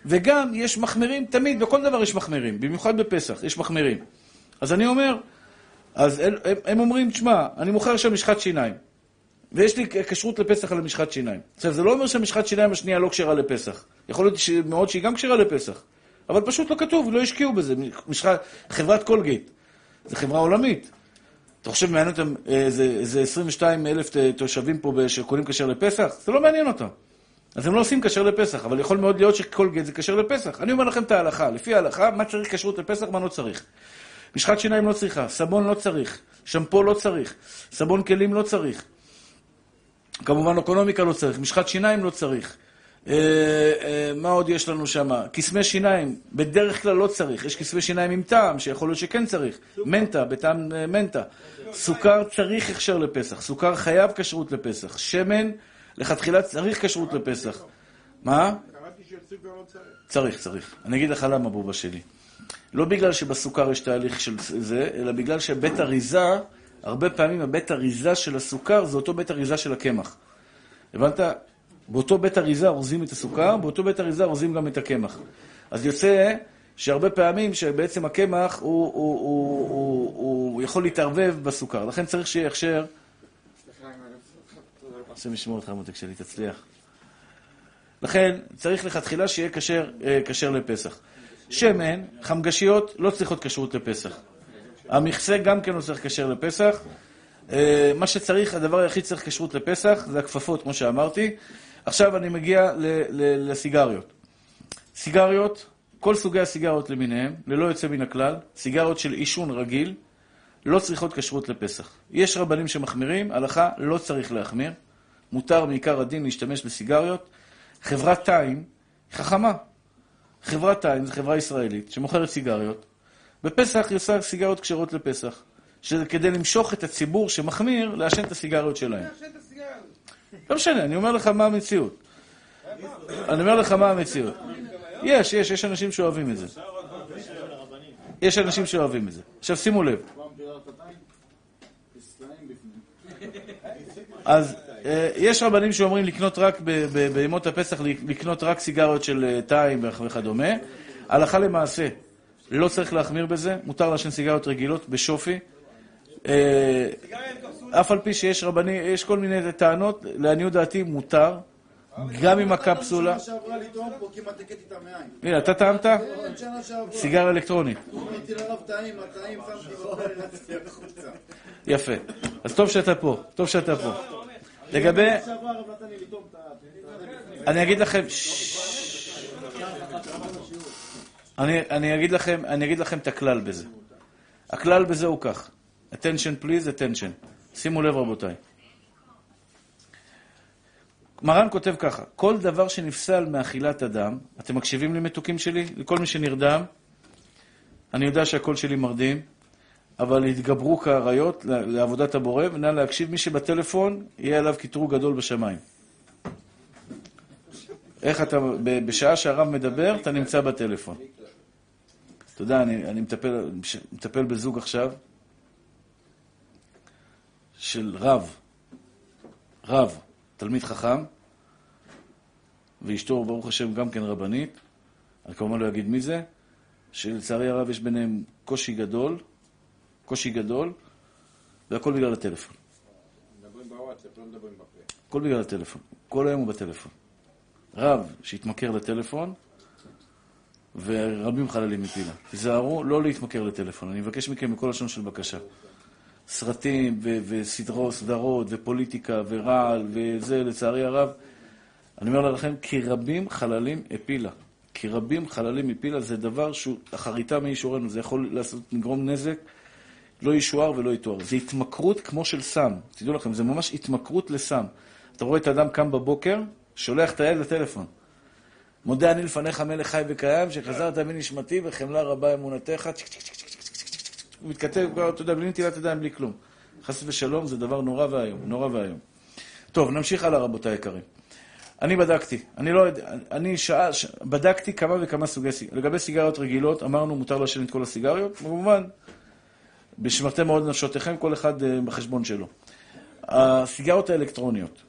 וגם יש מחמירים, תמיד, בכל דבר יש מחמירים, במיוחד בפסח, יש מחמירים. אז אני אומר, אז הם, הם, אומרים, תשמע, אני מוכר שם משחת שיניים, ויש לי כשרות לפסח על המשחת שיניים. עכשיו, זה לא אומר שהמשחת שיניים השנייה לא כשרה לפסח. יכול להיות ש- מאוד שהיא גם כשרה לפסח, אבל פשוט לא כתוב, לא השקיעו בזה. משחת, חברת קולגייט, זו חברה עולמית. אתה חושב מעניין אותם אה, איזה, איזה 22 אלף ת- תושבים פה שקונים כשר לפסח? זה לא מעניין אותם. אז הם לא עושים כשר לפסח, אבל יכול מאוד להיות שכל גט זה כשר לפסח. אני אומר לכם את ההלכה, לפי ההלכה, מה צריך כשרות לפסח, מה לא צריך. משחת שיניים לא צריכה, סבון לא צריך, שמפו לא צריך, סבון כלים לא צריך. כמובן אקונומיקה לא צריך, משחת שיניים לא צריך. אה, אה, מה עוד יש לנו שם? קסמי שיניים, בדרך כלל לא צריך. יש קסמי שיניים עם טעם, שיכול להיות שכן צריך. מנטה, בטעם אה, מנטה. סוכר צריך הכשר לפסח. סוכר חייב כשרות לפסח. שמן, לכתחילה צריך כשרות לפסח. מה? קראתי שסוכר לא צריך. צריך, צריך. אני אגיד לך למה, בובה שלי. לא בגלל שבסוכר יש תהליך של זה, אלא בגלל שבית אריזה, הרבה פעמים הבית אריזה של הסוכר זה אותו בית אריזה של הקמח. הבנת? באותו בית אריזה אורזים את הסוכר, באותו בית אריזה אורזים גם את הקמח. אז יוצא שהרבה פעמים שבעצם הקמח הוא, הוא, הוא, הוא, הוא יכול להתערבב בסוכר. לכן צריך שיהיה הכשר... השם ישמור אותך, מותק שלי, תצליח. לכן צריך לכתחילה שיהיה כשר, אה, כשר לפסח. שמן, חמגשיות, לא צריכות כשרות לפסח. המכסה גם כן לא צריך כשר לפסח. אה, מה שצריך, הדבר היחיד שצריך כשרות לפסח, זה הכפפות, כמו שאמרתי. עכשיו אני מגיע ל- ל- לסיגריות. סיגריות, כל סוגי הסיגריות למיניהם, ללא יוצא מן הכלל, סיגריות של עישון רגיל, לא צריכות כשרות לפסח. יש רבנים שמחמירים, הלכה לא צריך להחמיר. מותר מעיקר הדין להשתמש בסיגריות. חברת טיים, חכמה. חברת טיים זו חברה ישראלית שמוכרת סיגריות. בפסח היא עושה סיגריות כשרות לפסח. שזה כדי למשוך את הציבור שמחמיר לעשן את הסיגריות שלהם. לא משנה, אני אומר לך מה המציאות. אני אומר לך מה המציאות. יש, יש, יש אנשים שאוהבים את זה. יש אנשים שאוהבים את זה. עכשיו שימו לב. אז יש רבנים שאומרים לקנות רק בימות הפסח, לקנות רק סיגריות של אה, טיים וכדומה. הלכה למעשה, לא צריך להחמיר בזה, מותר לעשן סיגריות רגילות בשופי. אה, אף על פי שיש רבני, יש כל מיני טענות, לעניות דעתי מותר, גם עם הקפסולה. הנה, אתה טעמת? סיגריה אלקטרונית. יפה. אז טוב שאתה פה, טוב שאתה פה. לגבי. אני אגיד לכם, אני, אני, אגיד לכם, אני אגיד לכם את הכלל בזה. הכלל בזה הוא כך, attention please, attention. שימו לב רבותיי. מרן כותב ככה, כל דבר שנפסל מאכילת אדם, אתם מקשיבים לי מתוקים שלי? לכל מי שנרדם, אני יודע שהקול שלי מרדים, אבל התגברו כאריות לעבודת הבורא, ונא להקשיב, מי שבטלפון, יהיה עליו קטרוג גדול בשמיים. איך אתה, בשעה שהרב מדבר, אתה נמצא בטלפון. אתה יודע, אני, אני מטפל, מטפל בזוג עכשיו, של רב, רב, תלמיד חכם, ואשתו, ברוך השם, גם כן רבנית, אני כמובן לא אגיד מי זה, שלצערי הרב יש ביניהם קושי גדול, קושי גדול, והכל בגלל הטלפון. מדברים בוואטסאפ, לא מדברים בפה. הכל בגלל הטלפון. כל היום הוא בטלפון. רב שהתמכר לטלפון, ורבים חללים מפילה. תיזהרו לא להתמכר לטלפון. אני מבקש מכם מכל לשון של בקשה. סרטים וסדרות, סדרות ופוליטיקה ורעל וזה, לצערי הרב, אני אומר לכם, כי רבים חללים הפילה. כי רבים חללים הפילה זה דבר שהוא החריטה מאישורנו, זה יכול לעשות, לגרום נזק, לא ישוער ולא יתואר. זה התמכרות כמו של סם. תדעו לכם, זה ממש התמכרות לסם. אתה רואה את האדם קם בבוקר, שולח את הילד לטלפון. מודה אני לפניך מלך חי וקיים, שחזרת מנשמתי וחמלה רבה אמונתך. הוא מתכתב כבר, אתה יודע, בלי נטילת ידיים, בלי כלום. חס ושלום, זה דבר נורא ואיום, נורא ואיום. טוב, נמשיך הלאה, רבותיי היקרים. אני בדקתי, אני לא יודע, אני שעה, ש... בדקתי כמה וכמה סוגי סיגריות. לגבי סיגריות רגילות, אמרנו, מותר לעשן את כל הסיגריות, כמובן, בשמרתם מאוד נפשותיכם, כל אחד אה, בחשבון שלו. הסיגריות האלקטרוניות,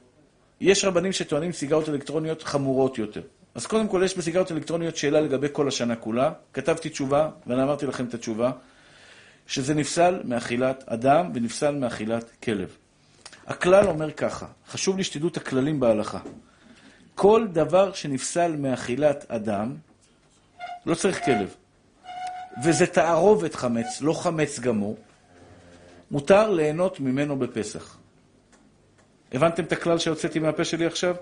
יש רבנים שטוענים סיגריות אלקטרוניות חמורות יותר. אז קודם כל, יש בסיגריות אלקטרוניות שאלה לגבי כל השנה כולה. כתבתי תשובה, ואני אמרתי לכם את התשובה, שזה נפסל מאכילת אדם ונפסל מאכילת כלב. הכלל אומר ככה, חשוב לי שתדעו את הכללים בהלכה. כל דבר שנפסל מאכילת אדם, לא צריך כלב. וזה תערובת חמץ, לא חמץ גמור, מותר ליהנות ממנו בפסח. הבנתם את הכלל שהוצאתי מהפה שלי עכשיו?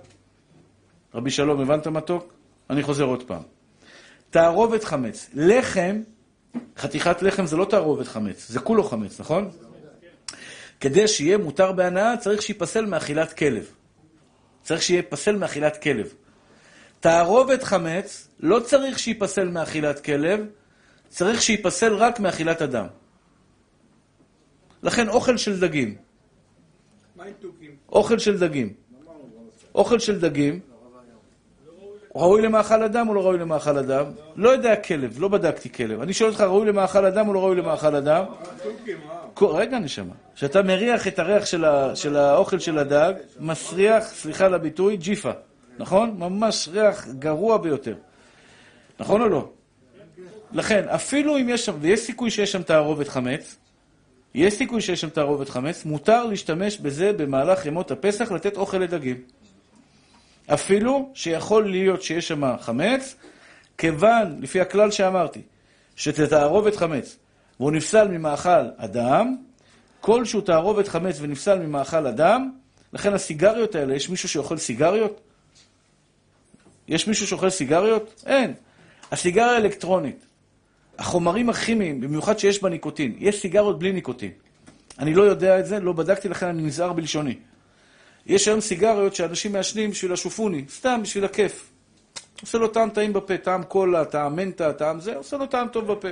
רבי שלום, הבנת מתוק? אני חוזר עוד פעם. תערובת חמץ. לחם, חתיכת לחם זה לא תערובת חמץ, זה כולו חמץ, נכון? כדי שיהיה מותר בהנאה, צריך שייפסל מאכילת כלב. צריך שיהיה פסל מאכילת כלב. תערובת חמץ, לא צריך שייפסל מאכילת כלב, צריך שייפסל רק מאכילת אדם. לכן אוכל של דגים? אוכל של דגים, אוכל של דגים, ראוי למאכל אדם או לא ראוי למאכל אדם? לא יודע כלב, לא בדקתי כלב. אני שואל אותך, ראוי למאכל אדם או לא ראוי למאכל אדם? אה. רגע, נשמה. כשאתה מריח את הריח של האוכל של הדג, מסריח, סליחה על הביטוי, ג'יפה. נכון? ממש ריח גרוע ביותר. נכון או לא? לכן, אפילו אם יש שם, ויש סיכוי שיש שם תערובת חמץ, יש סיכוי שיש שם תערובת חמץ, מותר להשתמש בזה במהלך ימות הפסח, לתת אוכל לדגים. אפילו שיכול להיות שיש שם חמץ, כיוון, לפי הכלל שאמרתי, שזה תערובת חמץ, והוא נפסל ממאכל אדם, כל שהוא תערובת חמץ ונפסל ממאכל אדם, לכן הסיגריות האלה, יש מישהו שאוכל סיגריות? יש מישהו שאוכל סיגריות? אין. הסיגריה האלקטרונית, החומרים הכימיים, במיוחד שיש בה ניקוטין, יש סיגריות בלי ניקוטין. אני לא יודע את זה, לא בדקתי, לכן אני נזהר בלשוני. יש היום סיגריות שאנשים מעשנים בשביל השופוני, סתם בשביל הכיף. עושה לו טעם טעים בפה, טעם קולה, טעם מנטה, טעם זה, עושה לו טעם טוב בפה.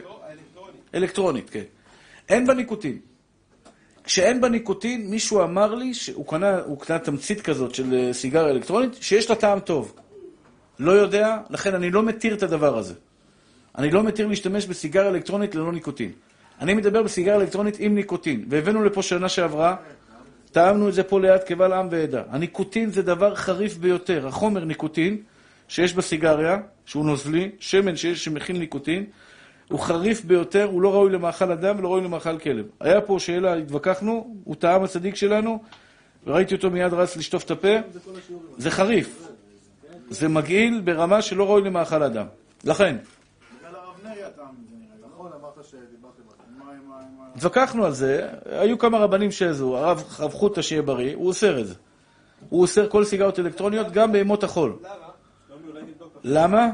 אלקטרונית, כן. אין בה ניקוטין. כשאין בה ניקוטין, מישהו אמר לי שהוא קנה, הוא קנה תמצית כזאת של אה, סיגריה אלקטרונית, שיש לה טעם טוב. לא יודע, לכן אני לא מתיר את הדבר הזה. אני לא מתיר להשתמש בסיגריה אלקטרונית ללא ניקוטין. אני מדבר בסיגריה אלקטרונית עם ניקוטין, והבאנו לפה שנה שעברה, טעמנו את זה פה ליד קבל עם ועדה. הניקוטין זה דבר חריף ביותר. החומר ניקוטין שיש בסיגריה, שהוא נוזלי, שמן שיש, שמכיל ניקוטין, הוא חריף ביותר, הוא לא ראוי למאכל אדם ולא ראוי למאכל כלב. היה פה שאלה, התווכחנו, הוא טעם הצדיק שלנו, וראיתי אותו מיד רץ לשטוף את הפה, זה חריף. זה מגעיל ברמה שלא ראוי למאכל אדם. לכן, בגלל הרב נרי הטעם זה נראה. נכון, אמרת שדיברתם על זה. מה עם ה... עם ה- התווכחנו על זה, היו כמה רבנים שהזו, הרב הרב חוטה שיהיה בריא, הוא אוסר את זה. הוא אוסר כל סיגריות אלקטרוניות גם בימות החול. למה?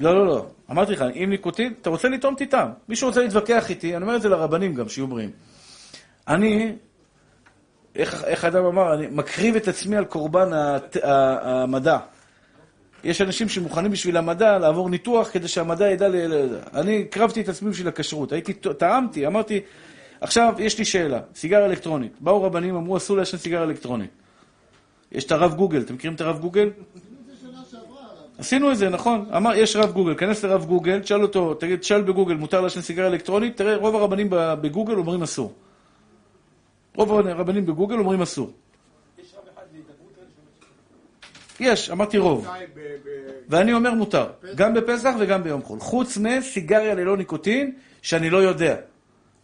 לא, לא, לא. אמרתי לך, אם ניקוטין, אתה רוצה לטעום, תטעם. מישהו רוצה להתווכח איתי, אני אומר את זה לרבנים גם, שיהיו בריאים. אני, איך, איך אדם אמר, אני מקריב את עצמי על קורבן המדע. יש אנשים שמוכנים בשביל המדע לעבור ניתוח כדי שהמדע ידע ל... אני הקרבתי את עצמי בשביל הכשרות. הייתי, טעמתי, אמרתי, עכשיו יש לי שאלה, סיגריה אלקטרונית. באו רבנים, אמרו, אסור לעשן סיגריה אלקטרונית. יש את הרב גוגל, אתם מכירים את הרב גוגל? עשינו את זה, נכון? אמר, יש רב גוגל, כנס לרב גוגל, תשאל אותו, תגיד, תשאל בגוגל, מותר לעשן סיגריה אלקטרונית? תראה, רוב הרבנים בגוגל אומרים אסור. רוב הרבנים בגוגל אומרים אסור. יש, אמרתי רוב. ואני אומר מותר, גם בפסח וגם ביום חול. חוץ מסיגריה ללא ניקוטין, שאני לא יודע.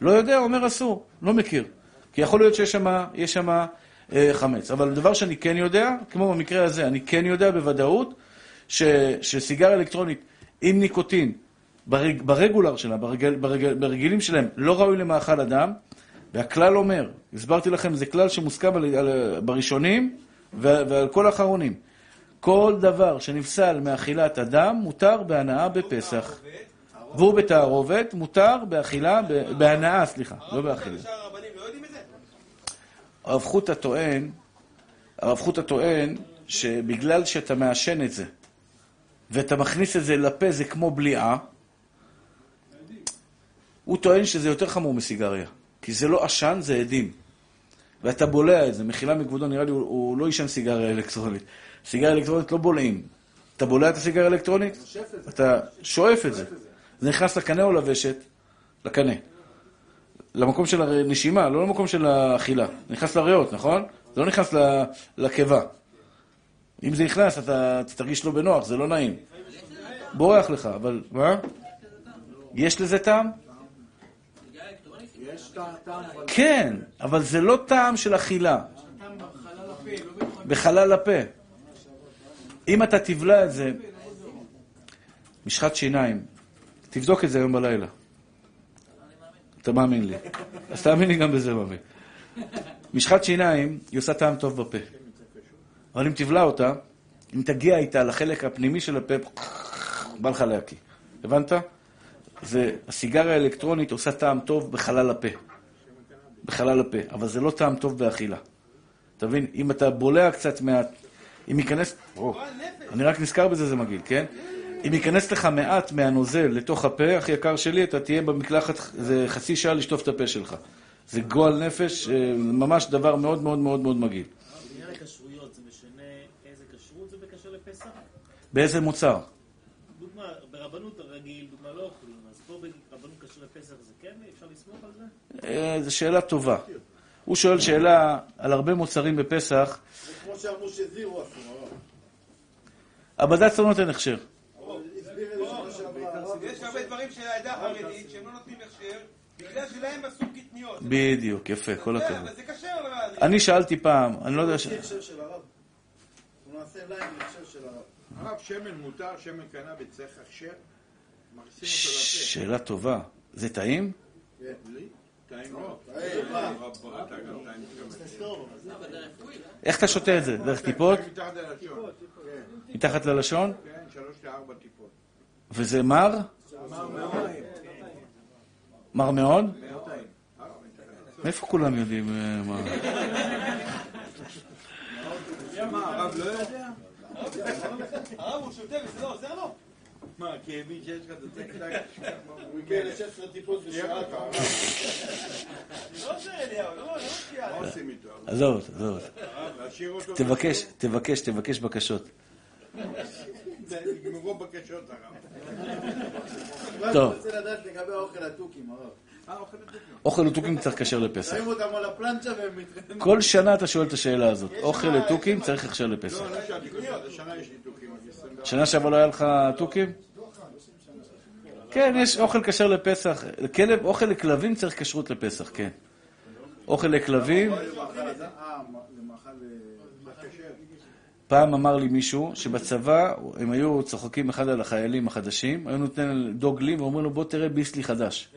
לא יודע, אומר אסור, לא מכיר. כי יכול להיות שיש שם אה, חמץ. אבל דבר שאני כן יודע, כמו במקרה הזה, אני כן יודע בוודאות, ש, שסיגריה אלקטרונית עם ניקוטין, ברג, ברגולר שלה, ברגל, ברגל, ברגילים שלהם, לא ראוי למאכל אדם, והכלל אומר, הסברתי לכם, זה כלל שמוסכם על, על, בראשונים ו- ועל כל האחרונים. כל דבר שנפסל מאכילת אדם מותר בהנאה בפסח. והוא בתערובת מותר באכילה, בהנאה, סליחה, לא באכילה. הרב חוטה טוען, הרב חוטה טוען שבגלל שאתה מעשן את זה ואתה מכניס את זה לפה, זה כמו בליעה, הוא טוען שזה יותר חמור מסיגריה. כי זה לא עשן, זה עדים. ואתה בולע את זה, מחילה מכבודו, נראה לי הוא, הוא לא עישן סיגריה אלקטרונית. סיגריה אלקטרונית לא בולעים. אתה בולע את הסיגריה האלקטרונית? אתה שואף את זה. זה נכנס לקנה או לוושת? לקנה. למקום של הנשימה, לא למקום של האכילה. נכנס לריאות, נכון? זה לא נכנס לקיבה. אם זה נכנס, אתה, תרגיש לא בנוח, זה לא נעים. בורח לך, אבל... מה? יש לזה טעם? כן, אבל זה לא טעם של אכילה. בחלל הפה, לא בכל... בחלל הפה. אם אתה תבלע את זה, משחת שיניים, תבדוק את זה היום בלילה. אתה מאמין לי. אז תאמין לי גם בזה, מאמין. משחת שיניים, היא עושה טעם טוב בפה. אבל אם תבלע אותה, אם תגיע איתה לחלק הפנימי של הפה, בא לך להקיא. הבנת? זה, הסיגריה האלקטרונית עושה טעם טוב בחלל הפה. בחלל הפה, אבל זה לא טעם טוב באכילה. אתה מבין? אם אתה בולע קצת מעט, אם ייכנס... אני רק נזכר בזה, זה מגעיל, כן? אם ייכנס לך מעט מהנוזל לתוך הפה, אח יקר שלי, אתה תהיה במקלחת זה חצי שעה לשטוף את הפה שלך. זה גועל נפש, אה, ממש דבר מאוד מאוד מאוד מאוד מגעיל. בעניין הכשרויות, זה משנה איזה כשרות זה בקשר לפסח? באיזה מוצר? דוגמה, ברבנות הרגיל, דוגמה לא אוכלים, אז פה ברבנות קשור לפסח זה כן, אפשר לסמוך על זה? אה, זו שאלה טובה. הוא שואל שאלה על הרבה מוצרים בפסח, זה כמו שאמרו שזירו. הבד"ץ לא נותן הכשר. יש הרבה דברים של העדה החרדית שהם לא נותנים הכשר, בגלל שלהם אסור קטניות. בדיוק, יפה, כל יודע, הכבוד. אבל זה כשר, אבל... אני שאלתי פעם, אני לא יודע ש... של הרב. הוא נעשה ליים הכשר של הרב. הרב, שמן מותר, שמן קנאביס צריך הכשר? שאלה טובה. זה טעים? טעים גם. איך אתה שותה את זה? דרך טיפות? מתחת ללשון. מתחת ללשון? כן, שלוש לארבע טיפות. וזה מר? מר מאוד? מאיפה כולם יודעים אה, מה? מה, הרב לא יודע? הרב הוא שותה וזה לא עוזר לו? מה, כי שיש לך את הטק הוא הגיע ל-16 טיפות בשעה. לא לא לא? עזוב, עזוב. אותו? תבקש, תבקש, תבקש בקשות. נגמרו בקשות, הרב. טוב. אני רוצה לדעת לגבי האוכל התוכים, הרב? אה, אוכל לתוכים צריך כשר לפסח. שמים אותם על הפלנצ'ה והם מתחילים... כל שנה אתה שואל את השאלה הזאת. אוכל לתוכים צריך הכשר לפסח. לא, לא שאלתי קודם, השנה יש לי תוכים. אז 24. שנה שעברה לא היה לך תוכים? כן, יש אוכל כשר לפסח. כלב, אוכל לכלבים צריך כשרות לפסח, כן. אוכל לכלבים, למאכל הזה- אה, למאכל... אה, פעם אמר לי מישהו שבצבא הם היו צוחקים אחד על החיילים החדשים, היו נותן דוגלי ואומרים לו בוא תראה ביסלי חדש.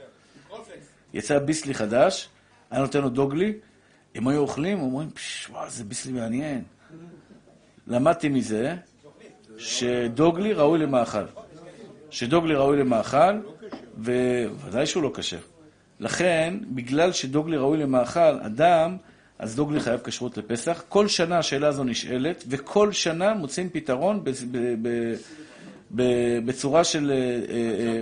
יצא ביסלי חדש, היה נותן לו דוגלי, הם היו אוכלים, אומרים, "פש, וואו, זה ביסלי מעניין. למדתי מזה שדוגלי ראוי למאכל. שדוגלי ראוי למאכל, וודאי שהוא לא כשר. לכן, בגלל שדוגלי ראוי למאכל, אדם, אז דוגלי חייב כשרות לפסח. כל שנה השאלה הזו נשאלת, וכל שנה מוצאים פתרון בצורה של... אה, אה, אה,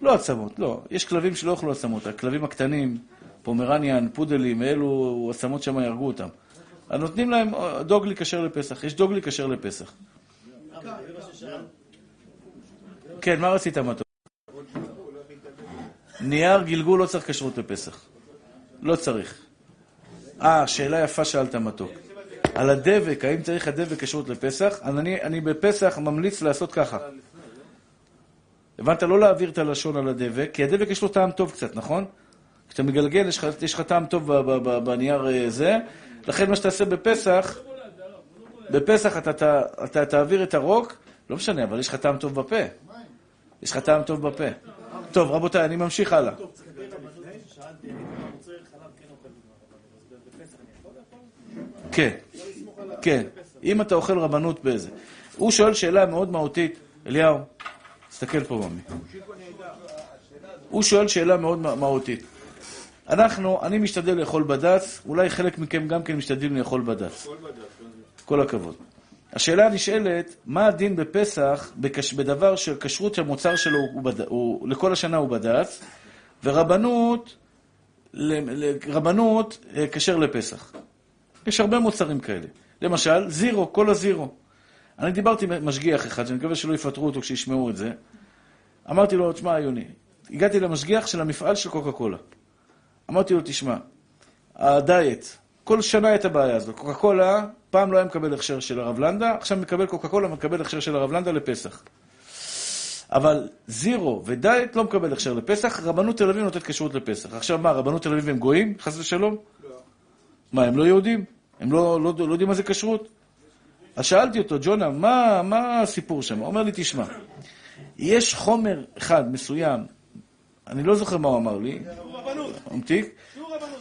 לא עצמות, לא. יש כלבים שלא אוכלו עצמות. הכלבים הקטנים, פומרניאן, פודלים, אלו עצמות שם יהרגו אותם. אז נותנים להם דוגלי כשר לפסח. יש דוגלי כשר לפסח. כן, מה רצית, מתוק? נייר גלגול לא צריך כשרות לפסח. לא צריך. אה, שאלה יפה שאלת, מתוק. על הדבק, האם צריך הדבק כשרות לפסח? אני, אני בפסח ממליץ לעשות ככה. הבנת? לא להעביר את הלשון על הדבק, כי הדבק יש לו טעם טוב קצת, נכון? כשאתה מגלגל, יש לך, טעם טוב בנייר אה, זה. לכן מה שאתה עושה בפסח, בפסח אתה, אתה, אתה תעביר את הרוק, לא משנה, אבל יש לך טעם טוב בפה. יש לך טעם טוב בפה. טוב, רבותיי, אני ממשיך הלאה. שאלתי, אם מוצרי חלב כן אוכל בגמר, אז בפסח אני יכול לאכול? כן, כן. אם אתה אוכל רבנות באיזה. הוא שואל שאלה מאוד מהותית. אליהו, תסתכל פה, ממי. הוא שואל שאלה מאוד מה- מהותית. אנחנו, אני משתדל לאכול בד"ץ, אולי חלק מכם גם כן משתדלים לאכול בד"ץ. כל הכבוד. השאלה הנשאלת, מה הדין בפסח בקש, בדבר שכשרות שהמוצר שלו הוא, בד, הוא, לכל השנה הוא בד"ץ, ורבנות, ל- ל- רבנות אה, כשר לפסח. יש הרבה מוצרים כאלה. למשל, זירו, כל הזירו. אני דיברתי עם משגיח אחד, שאני מקווה שלא יפטרו אותו כשישמעו את זה. אמרתי לו, תשמע, יוני, הגעתי למשגיח של המפעל של קוקה קולה. אמרתי לו, תשמע, הדיאט, כל שנה הייתה הבעיה הזאת. קוקה קולה, פעם לא היה מקבל הכשר של הרב לנדה, עכשיו מקבל קוקה קולה, מקבל הכשר של הרב לנדה לפסח. אבל זירו ודיאט לא מקבל הכשר לפסח, רבנות תל אביב נותנת כשרות לפסח. עכשיו מה, רבנות תל אביב הם גויים, חס ושלום? מה, הם לא יהודים? הם לא, לא, לא יודעים מה זה כשרות? אז שאלתי אותו, ג'ונה, מה, מה הסיפור שם? הוא אומר לי, תשמע, יש חומר אחד מסוים, אני לא זוכר מה הוא אמר לי, ממתיק,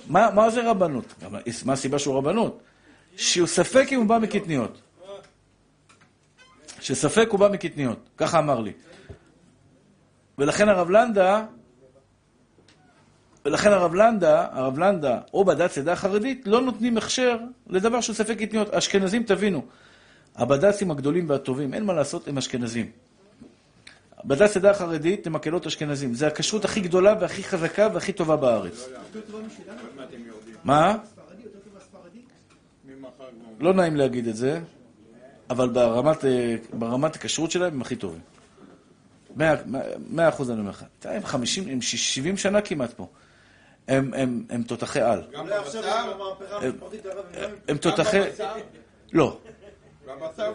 מה, מה זה רבנות? מה הסיבה שהוא רבנות? שהוא ספק אם הוא בא מקטניות. שספק הוא בא מקטניות, ככה אמר לי. ולכן הרב לנדה, ולכן הרב לנדה, הרב לנדה, או בד"ץ עדה חרדית, לא נותנים הכשר לדבר שהוא ספק קטניות. אשכנזים, תבינו, הבד"צים הגדולים והטובים, אין מה לעשות, הם אשכנזים. בד"ץ עדה חרדית הם מקהלות אשכנזים. זה הכשרות הכי גדולה והכי חזקה והכי טובה בארץ. מה. לא נעים להגיד את זה, אבל ברמת, הכשרות שלהם הם הכי טובים. מאה- אחוז אני אומר לך. תראה, הם חמישים, הם שבעים שנה כמעט פה. הם, הם, הם תותחי על. גם בבשר? הם- הם הם תותחי... לא,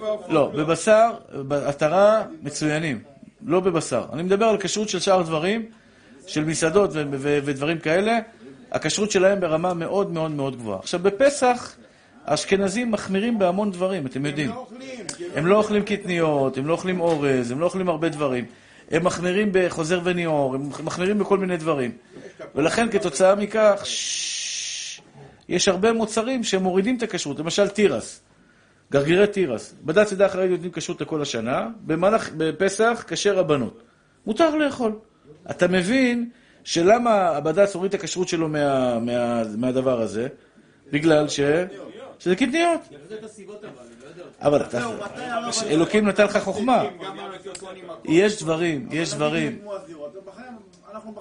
והעופות? לא, בבשר, בעטרה מצוינים, לא בבשר. אני מדבר על כשרות של שאר דברים, של מסעדות ודברים כאלה, הכשרות שלהם ברמה מאוד מאוד מאוד גבוהה. עכשיו, בפסח, האשכנזים מחמירים בהמון דברים, אתם יודעים. הם לא אוכלים. כי הם לא אוכלים קטניות, הם לא אוכלים אורז, הם לא אוכלים הרבה דברים. הם מחמירים בחוזר וניאור, הם מחמירים בכל מיני דברים. ולכן כתוצאה מכך, יש הרבה מוצרים שמורידים את הכשרות, למשל תירס, גרגירי תירס. בד"ץ עדה אחראית נותנים כשרות לכל השנה, במהלך, בפסח, כשר רבנות. מותר לאכול. אתה מבין שלמה הבד"ץ הוריד את הכשרות שלו מה, מה, מהדבר הזה? בגלל ש... שזה קטניות. אבל, אתה... אלוקים נתן לך חוכמה. יש דברים, יש דברים.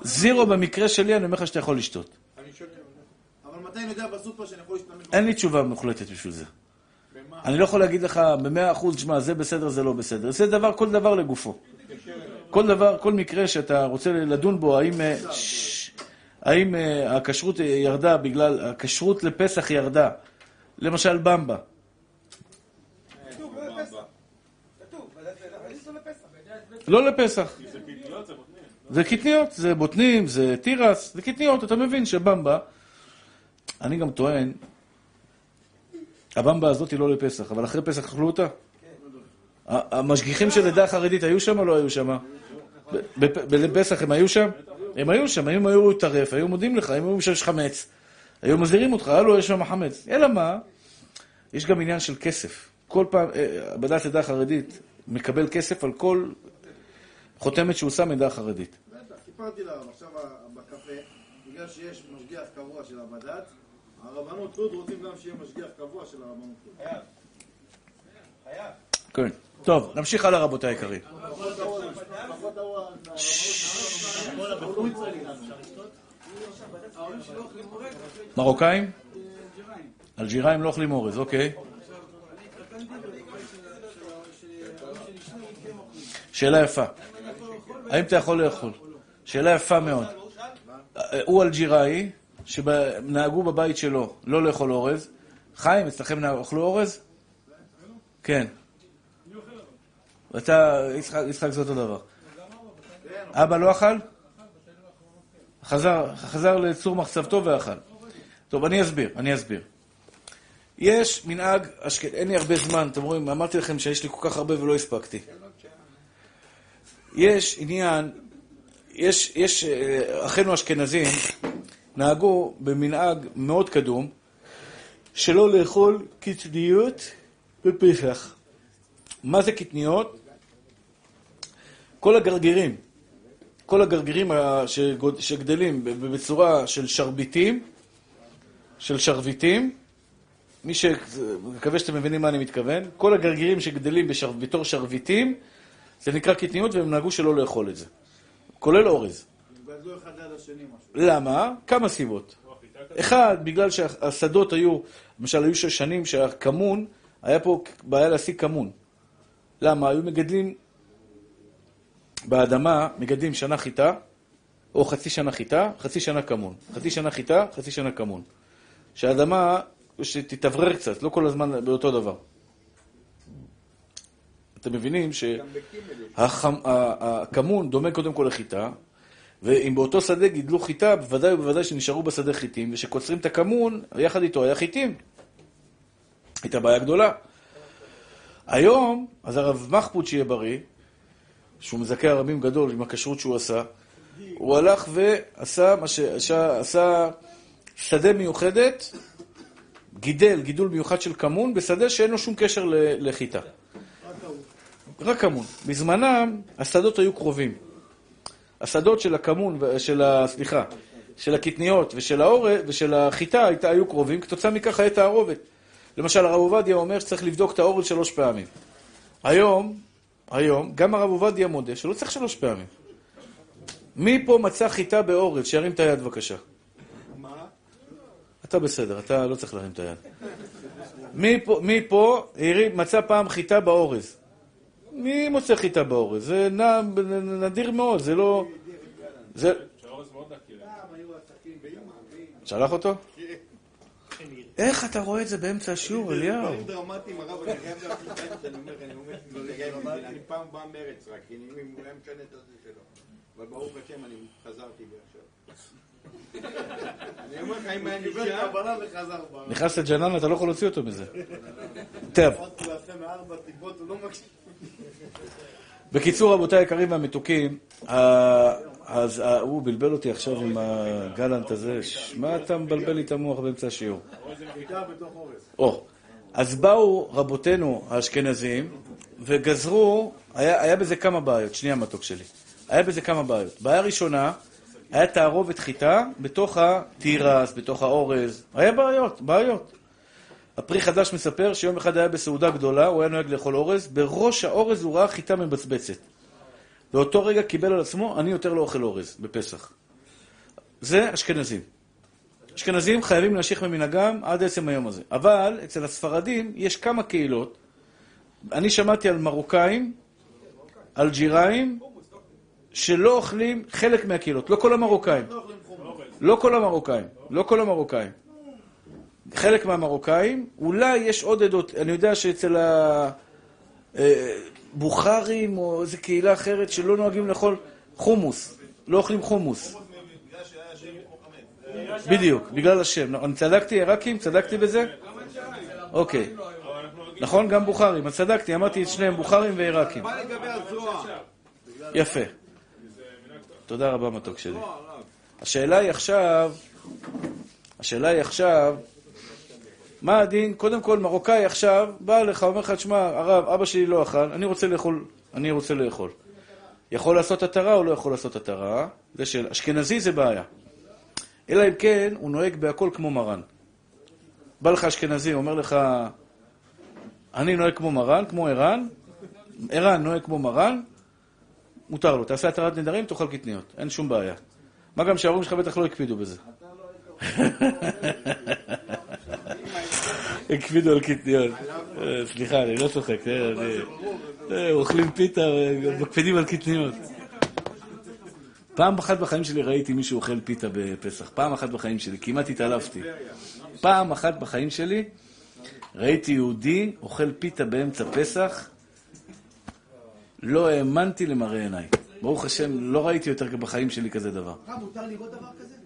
זירו במקרה שלי, אני אומר לך שאתה יכול לשתות. אני שותה. אבל מתי אני יודע בסופר שאני יכול להשתמש אין לי תשובה מוחלטת בשביל זה. במה? אני לא יכול להגיד לך במאה אחוז, שמע, זה בסדר, זה לא בסדר. זה דבר, כל דבר לגופו. כל דבר, כל מקרה שאתה רוצה לדון בו, האם... אה, האם אה, הכשרות ירדה בגלל... הכשרות לפסח ירדה. למשל במבה. לא לפסח. זה קטניות, זה בוטנים, זה תירס, זה קטניות, אתה מבין שבמבה... אני גם טוען, הבמבה הזאת היא לא לפסח, אבל אחרי פסח אכלו אותה? ה- המשגיחים של עדה החרדית היו שם או לא היו שם? בפסח הם היו שם? הם היו שם, אם היו טרף, היו מודים לך, אם היו שיש חמץ, היו מזהירים אותך, הלו, יש שם חמץ. אלא מה? יש גם עניין של כסף. כל פעם, אה, בדת עדה חרדית מקבל כסף על כל חותמת שהוא שם עדה חרדית. בטח, סיפרתי לרב עכשיו בקפה, בגלל שיש משגיח קבוע של הבד"ץ, הרבנות לוד רוצים גם שיהיה משגיח קבוע של הרבנות לוד. כן. טוב, נמשיך הלאה רבותיי היקרים. אורז, מרוקאים? אלג'יראים לא אוכלים אורז, אוקיי. שאלה יפה. האם אתה יכול לאכול? שאלה יפה מאוד. הוא אלג'יראי, שנהגו בבית שלו לא לאכול אורז. חיים, אצלכם אכלו אורז? כן. ואתה, יצחק, זה אותו דבר. אבא לא אכל? חזר לצור מחצבתו ואכל. טוב, אני אסביר, אני אסביר. יש מנהג, אשכ... אין לי הרבה זמן, אתם רואים, אמרתי לכם שיש לי כל כך הרבה ולא הספקתי. יש עניין, יש, יש, אה, אחינו אשכנזים נהגו במנהג מאוד קדום שלא לאכול קטניות בפסח. מה זה קטניות? כל הגרגירים, כל הגרגירים שגדלים בצורה של שרביטים, של שרביטים, מי ש... מקווה שאתם מבינים מה אני מתכוון, כל הגרגירים שגדלים בשר... בתור שרביטים, זה נקרא קטניות והם נהגו שלא לאכול את זה. כולל אורז. למה? כמה סיבות. אחד, בגלל שהשדות היו, למשל היו שש שנים שהכמון, היה פה בעיה להשיג כמון. למה? היו מגדלים באדמה, מגדלים שנה חיטה, או חצי שנה חיטה, חצי שנה כמון. חצי שנה חיטה, חצי שנה כמון. שהאדמה, שתתאוורר קצת, לא כל הזמן באותו דבר. אתם מבינים ש... גם בקימל יש. החמ- ה- הכמון דומה קודם כל לחיטה, ואם באותו שדה גידלו חיטה, בוודאי ובוודאי שנשארו בשדה חיטים, ושקוצרים את הכמון, יחד איתו היה חיטים. הייתה בעיה גדולה. היום, אז הרב מחפוד שיהיה בריא, שהוא מזכה הרבים גדול עם הכשרות שהוא עשה, הוא הלך ועשה מה שעשה, עשה שדה מיוחדת, גידל גידול מיוחד של כמון בשדה שאין לו שום קשר ל- לחיטה. רק כמון. בזמנם השדות היו קרובים. השדות של הכמון, של ה... סליחה, של הקטניות ושל האורז ושל החיטה הייתה- היו קרובים, כתוצאה מכך היה תערובת. למשל, הרב עובדיה אומר שצריך לבדוק את האורז שלוש פעמים. היום, היום, גם הרב עובדיה מודה שלא צריך שלוש פעמים. מי פה מצא חיטה באורז? שירים את היד בבקשה. מה? אתה בסדר, אתה לא צריך להרים את היד. מי פה, מי פה מצא פעם חיטה באורז? מי מוצא חיטה באורז? זה נע, נדיר מאוד, זה לא... זה... שלח אותו? איך אתה רואה את זה באמצע השיעור, אליהו? דברים דרמטיים, הרב, אני חייב להפליט את זה, אני אומר, אני אומר, אני פעם בא מרץ רק, כי אני אולי משנה את הזה שלו. אבל ברוך השם, אני חזרתי בי עכשיו. אני אומר לך, אם היה נשאר... קבלה וחזר בה. נכנס לג'ננה, אתה לא יכול להוציא אותו מזה. טוב, בקיצור, רבותיי היקרים והמתוקים, אז הוא בלבל אותי עכשיו עם הגלנט הזה. מה אתה מבלבל לי את המוח באמצע השיעור? או, אז באו רבותינו האשכנזים וגזרו, היה, היה בזה כמה בעיות, שנייה מתוק שלי. היה בזה כמה בעיות. בעיה ראשונה, היה תערובת חיטה בתוך התירס, בתוך האורז. היה בעיות, בעיות. הפרי חדש מספר שיום אחד היה בסעודה גדולה, הוא היה נוהג לאכול אורז, בראש האורז הוא ראה חיטה מבצבצת. באותו רגע קיבל על עצמו, אני יותר לא אוכל אורז בפסח. זה אשכנזים. אשכנזים חייבים להמשיך במנהגם עד עצם היום הזה. אבל אצל הספרדים יש כמה קהילות. אני שמעתי על מרוקאים, אלג'יראים, שלא אוכלים חלק מהקהילות, לא כל המרוקאים. לא כל המרוקאים, לא כל המרוקאים. חלק מהמרוקאים, אולי יש עוד עדות, אני יודע שאצל הבוכרים או איזו קהילה אחרת שלא נוהגים לאכול חומוס, לא אוכלים חומוס. בדיוק, בגלל השם. אני צדקתי, עיראקים? צדקתי בזה? אוקיי. נכון, גם בוכרים. אז צדקתי, אמרתי את שניהם, בוכרים ועיראקים. יפה. תודה רבה, מתוק שלי. השאלה היא עכשיו, השאלה היא עכשיו, מה הדין? קודם כל, מרוקאי עכשיו בא אליך, אומר לך, תשמע, הרב, אבא שלי לא אכל, אני רוצה לאכול, אני רוצה לאכול. יכול לעשות התרה או לא יכול לעשות התרה? זה שאלה. אשכנזי זה בעיה. אלא אם כן, הוא נוהג בהכל כמו מרן. בא לך אשכנזי, אומר לך, אני נוהג כמו מרן, כמו ערן, ערן נוהג כמו מרן, מותר לו. תעשה התרת נדרים, תאכל קטניות. אין שום בעיה. מה גם שההורים שלך בטח לא הקפידו בזה. הקפידו על קטניות. אה, סליחה, אני לא צוחק. אה, אה, אוכלים פיתה ומקפידים על קטניות. פעם אחת בחיים שלי ראיתי מישהו אוכל פיתה בפסח. פעם אחת בחיים שלי, כמעט התעלפתי. פעם אחת בחיים שלי ראיתי יהודי אוכל פיתה באמצע פסח, לא האמנתי למראה עיניי. ברוך השם, לא ראיתי יותר בחיים שלי כזה דבר. מותר לראות דבר כזה?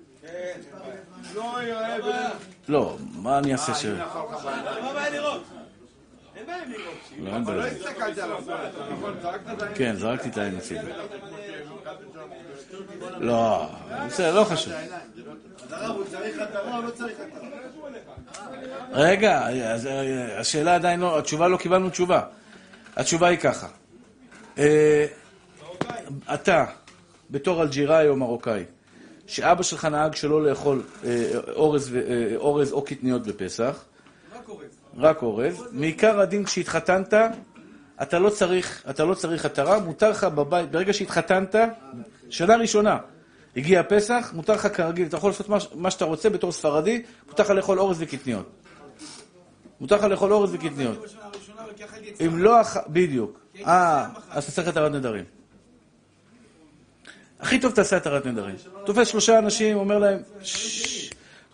לא יראה. לא, מה אני אעשה ש... מה בעיה לראות? אין בעיה לראות. לא, אין אבל לא בעיה. הסתכלת עליו, נכון? זרקת את העין. כן, זרקתי את העין הצידה. לא, בסדר, לא חשוב. לא? רגע, אה, השאלה עדיין לא, התשובה לא קיבלנו תשובה. התשובה היא ככה. אה, אתה, בתור אלג'יראי או מרוקאי, שאבא שלך נהג שלא לאכול אה, אורז, אה, אורז או קטניות בפסח, רק אורז, מעיקר הדין כשהתחתנת, אתה לא צריך, אתה לא צריך התרה, מותר לך בבית, ברגע שהתחתנת, שנה ראשונה, הגיע הפסח, מותר לך כרגיל, אתה יכול לעשות מה, מה שאתה רוצה בתור ספרדי, מותר לך לאכול אורז וקטניות. מותר לך לאכול אורז וקטניות. אם לא. בדיוק. אה, אז אתה צריך התרת נדרים. הכי טוב תעשה התרת נדרים. תופס שלושה אנשים, אומר להם,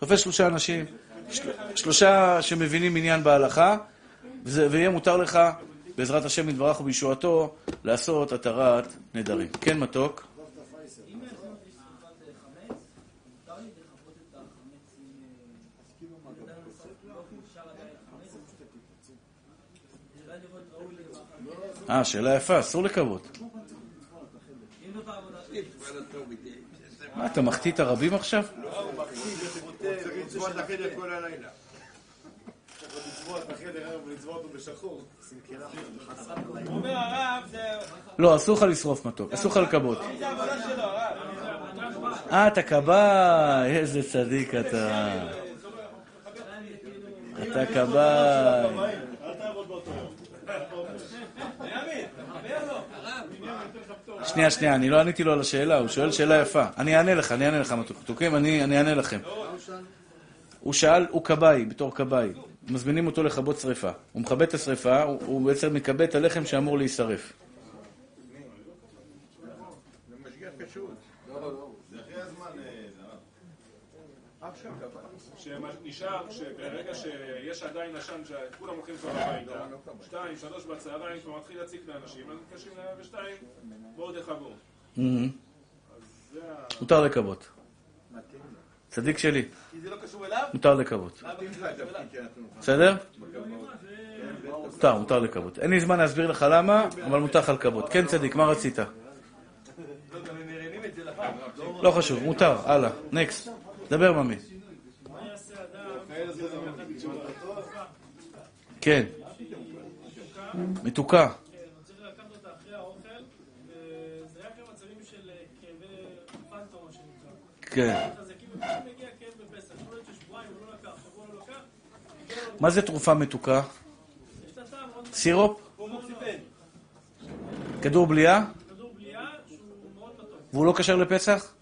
תופס שלושה אנשים, של- שלושה שמבינים עניין בהלכה, ויהיה מותר לך, בעזרת השם יתברך ובישועתו, לעשות התרת נדרים. כן, מתוק? אה, שאלה יפה, אסור לקוות. מה, אתה מחטיא את הרבים עכשיו? צריך לצבוע את החדר כל הלילה. לקבוע את החדר היום ולצבוע אותו בשחור. אומר הרב, זה לא, אסור לך לשרוף מתוק, אסור לך לכבות. זה העבודה שלו, הרב. אה, אתה כבאי, איזה צדיק אתה. אתה כבאי. אל תעבוד באותו יום. שנייה, שנייה, אני לא עניתי לו על השאלה, הוא שואל שאלה יפה. אני אענה לך, אני אענה לך, מתוקים, אני אענה לכם. הוא שאל, הוא כבאי, בתור כבאי. מזמינים אותו לכבות שרפה. הוא מכבה את השרפה, הוא- הוא בעצם מכבה את הלחם שאמור להישרף. זה משגיח כשרות. שנשאר שברגע שיש עדיין עשן שכולם הולכים כבר הביתה, שתיים, שלוש בצהריים כבר מתחיל להציק לאנשים, אז מתקשרים ל-102, בואו תכבו. מותר לכבות. צדיק שלי, כי זה לא קשור אליו? מותר לכבות. בסדר? מותר, מותר לכבות. אין לי זמן להסביר לך למה, אבל מותר לך לכבות. כן, צדיק, מה רצית? לא. לא חשוב, מותר, הלאה. נקסט. דבר, ממי. כן. מתוקה. כן, מה זה תרופה מתוקה? סירופ? כדור בליעה? והוא לא כשר לפסח?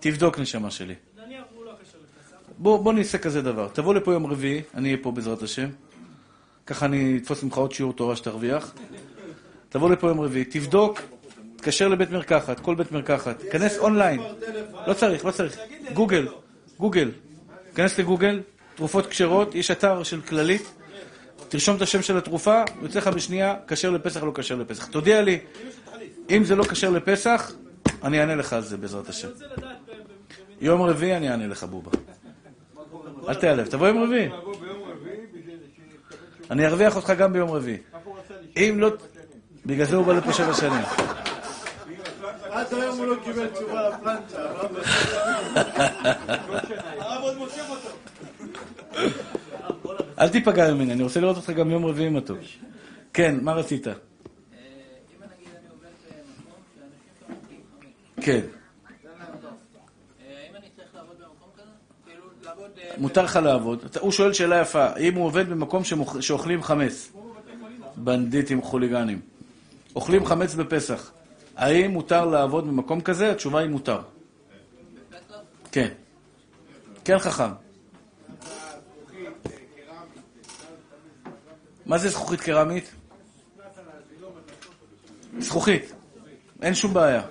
תבדוק, נשמה שלי. נניח הוא לא קשר לפסח. בוא, בוא נעשה כזה דבר. תבוא לפה יום רביעי, אני אהיה פה בעזרת השם. ככה אני אתפוס ממך עוד שיעור תורה שתרוויח. תבוא לפה יום רביעי, תבדוק, תתקשר לבית מרקחת, כל בית מרקחת. כנס אונליין. לא צריך, לא צריך. גוגל, גוגל. כנס לגוגל, תרופות כשרות, יש אתר של כללית. תרשום את השם של התרופה, יוצא לך בשנייה, כשר לפסח, לא כשר לפסח. תודיע לי, אם זה לא כשר לפסח, אני אענה לך על זה בעזרת השם. יום רביעי אני אענה לך, בובה. אל תיעלב, תבוא יום רביעי. אני ארוויח אותך גם ביום רביעי. אם לא... בגלל זה הוא בא לפה שבע שנים. עד היום הוא לא קיבל תשובה לפלנצ'ה. אבל- הרב עוד מושך אותו. אל תיפגע ממני, אני רוצה לראות אותך גם יום רביעי מתוק. כן, מה רצית? אם נגיד אני עובד במקום שאנשים שם מגיעים חמש, כן. אה, האם אני צריך לעבוד במקום כזה? כאילו, לעבוד... אה, מותר לך לעבוד. הוא שואל שאלה יפה, אם הוא עובד במקום שאוכלים חמץ. בנדיטים חוליגנים. אוכלים חמץ בפסח. האם מותר לעבוד במקום כזה? התשובה היא מותר. כן. כן חכם. מה זה זכוכית קרמית? זכוכית. אין שום בעיה.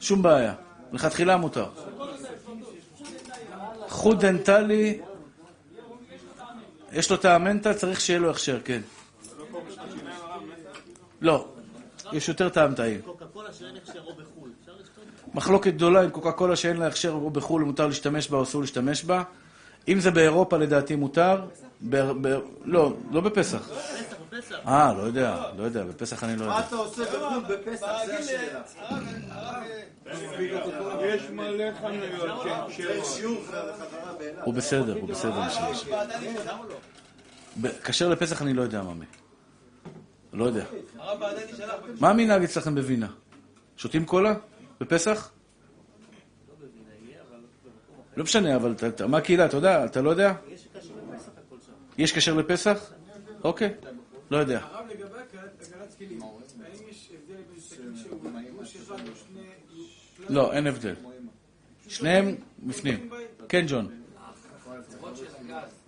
שום בעיה. לכתחילה מותר. חוט דנטלי, יש לו טעם מנטה, צריך שיהיה לו הכשר, כן. לא. יש יותר טעם טעים. קוקה קולה שאין הכשר או בחו"ל. אפשר לשתות? מחלוקת גדולה עם קוקה קולה שאין לה הכשר או בחו"ל מותר להשתמש בה או אסור להשתמש בה. אם זה באירופה לדעתי מותר. לא, לא בפסח. פסח, בפסח. אה, לא יודע, לא יודע, בפסח אני לא מה יודע. אתה עושה בחו"ל בפסח? זה השאלה. יש מלא חנויות שהן. שיעור. הוא בסדר, הוא בסדר. כשר לפסח אני לא יודע, ממי. לא יודע. מה המנהג אצלכם בווינה? שותים קולה? בפסח? לא משנה, אבל מה הקהילה, אתה יודע? אתה לא יודע? יש קשר לפסח? אוקיי, לא יודע. הרב לגבי הגנת כלים, האם יש הבדל בין שקית שהוא גוש אחד או שני... לא, אין הבדל. שניהם בפנים. כן, ג'ון.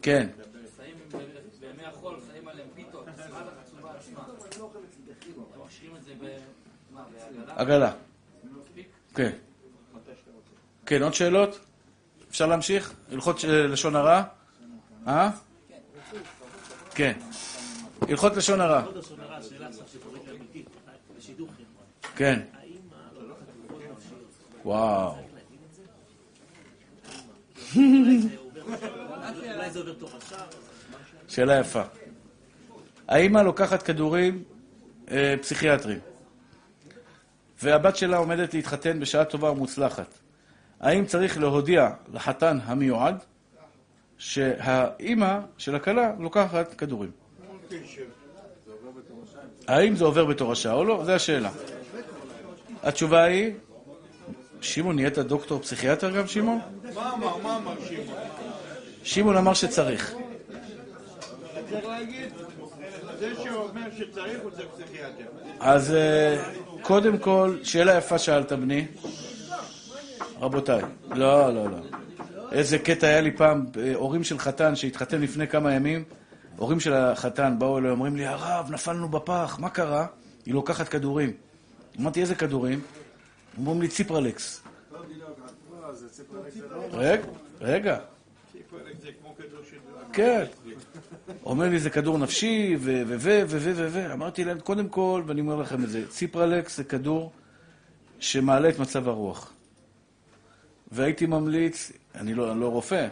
כן. שמים בימי החול, שמים עליהם פיתות, עד החצובה עצמה. הם משאירים את זה ב... מה, בעגלה? עגלה. כן. כן, עוד שאלות? אפשר להמשיך? הלכות ש- לשון הרע? אה? כן. הלכות לשון הרע. כן. לא? וואו. שאלה יפה. האימא לוקחת כדורים אה, פסיכיאטריים, והבת שלה עומדת להתחתן בשעה טובה ומוצלחת. האם צריך להודיע לחתן המיועד שהאימא של הכלה לוקחת כדורים. האם זה עובר בתורשה או לא? זו השאלה. התשובה היא, שמעון, נהיית דוקטור פסיכיאטר גם, שמעון? מה אמר? מה אמר שמעון? שמעון אמר שצריך. צריך להגיד, זה שאומר שצריך הוא צריך פסיכיאטר. אז אה, קודם כל, שאלה יפה שאלת, בני. רבותיי, לא, לא, לא. איזה קטע היה לי פעם, אה, הורים של חתן שהתחתן לפני כמה ימים, הורים של החתן באו אליי, אומרים לי, הרב, נפלנו בפח, מה קרה? היא לוקחת כדורים. אמרתי, איזה כדורים? אומרים לי, ציפרלקס. רגע, רגע. כן. אומר לי, זה כדור נפשי. ו... ו... ו... ו... ו... ו... אמרתי להם, קודם כל, ואני אומר לכם את זה, ציפרלקס זה כדור שמעלה את מצב הרוח. והייתי ממליץ, אני לא, אני לא רופא,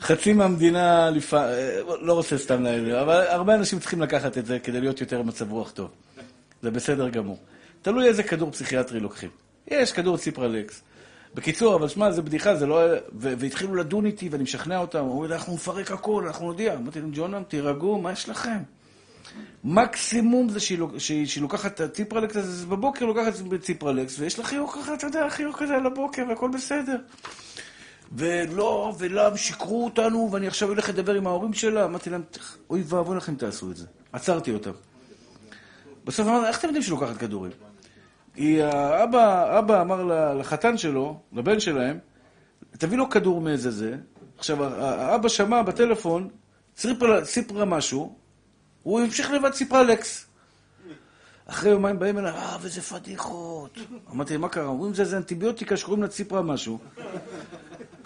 חצי מהמדינה, לפ... לא רוצה סתם להגיד, אבל הרבה אנשים צריכים לקחת את זה כדי להיות יותר במצב רוח טוב. זה בסדר גמור. תלוי איזה כדור פסיכיאטרי לוקחים. יש כדור ציפרלקס. בקיצור, אבל שמע, זה בדיחה, זה לא... והתחילו לדון איתי, ואני משכנע אותם, אמרו לי, אנחנו נפרק הכל, אנחנו נודיע. אמרתי להם, ג'ונם, תירגעו, מה יש לכם? מקסימום זה שהיא, שהיא, שהיא לוקחת את הציפרלקס הזה, בבוקר לוקחת את ציפרלקס, ויש לה חיוך ככה, אתה יודע, חיוך כזה על הבוקר, והכל בסדר. ולא, ולא, שיקרו אותנו, ואני עכשיו הולך לדבר עם ההורים שלה. אמרתי להם, אוי ואבוי לכם תעשו את זה. עצרתי אותם. בסוף אמרתי, איך אתם יודעים שהיא לוקחת כדורים? היא, האבא, אבא אמר לחתן שלו, לבן שלהם, תביא לו כדור מאיזה זה. עכשיו, האבא שמע בטלפון, סיפרה משהו, הוא המשיך לבד סיפרלקס. אחרי יומיים באים אליי, אה, וזה פדיחות. אמרתי, מה קרה? אומרים, זה, זה אנטיביוטיקה שקוראים לה ציפרה משהו.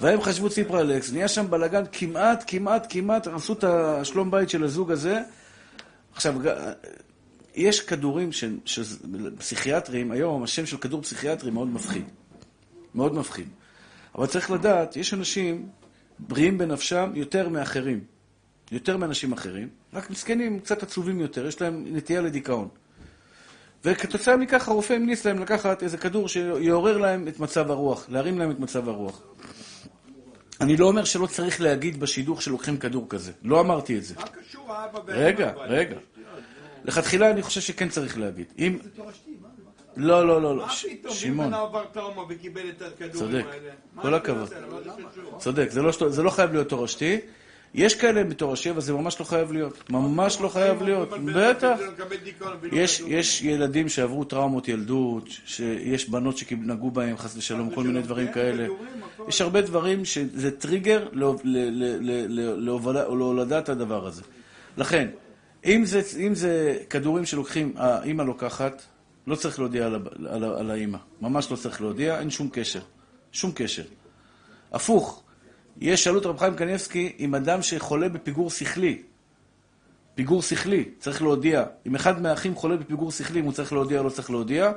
והם חשבו ציפרלקס, נהיה שם בלאגן כמעט, כמעט, כמעט, הרסו את השלום בית של הזוג הזה. עכשיו, יש כדורים ש- ש- פסיכיאטריים, היום השם של כדור פסיכיאטרי מאוד מפחיד. מאוד מפחיד. אבל צריך לדעת, יש אנשים בריאים בנפשם יותר מאחרים. יותר מאנשים אחרים, רק מסכנים, קצת עצובים יותר, יש להם נטייה לדיכאון. וכתוצאה מכך הרופא המליץ להם לקחת איזה כדור שיעורר להם את מצב הרוח, להרים להם את מצב הרוח. אני לא אומר שלא צריך להגיד בשידוך שלוקחים כדור כזה. לא אמרתי את זה. מה קשור האבא רגע, והאמא? רגע. לכתחילה אני חושב שכן צריך להגיד. אם... לא, לא, לא, לא. מה ש- פתאום? שמעון, אם עבר טראומה וקיבל את הכדורים צודק. האלה. מה כל זה הכבוד. מה זה? צודק, זה זה לא חייב להיות תורשתי. יש כאלה בתורשתי, אבל זה ממש לא חייב להיות. ממש לא חייב להיות. בטח. יש. יש ילדים שעברו טראומות ילדות, שיש בנות שנגעו בהם, חס ושלום, כל מיני דברים כן, כאלה. יש הרבה דברים שזה טריגר להוב- ל- ל- ל- ל- להובלה- או להולדת הדבר הזה. לכן, אם זה, אם זה כדורים שלוקחים, האימא לוקחת, לא צריך להודיע על, על, על האימא. ממש לא צריך להודיע, אין שום קשר. שום קשר. הפוך, יש, שאלו את רב חיים קניבסקי, אם אדם שחולה בפיגור שכלי, פיגור שכלי, צריך להודיע. אם אחד מהאחים חולה בפיגור שכלי, אם הוא צריך להודיע או לא צריך להודיע.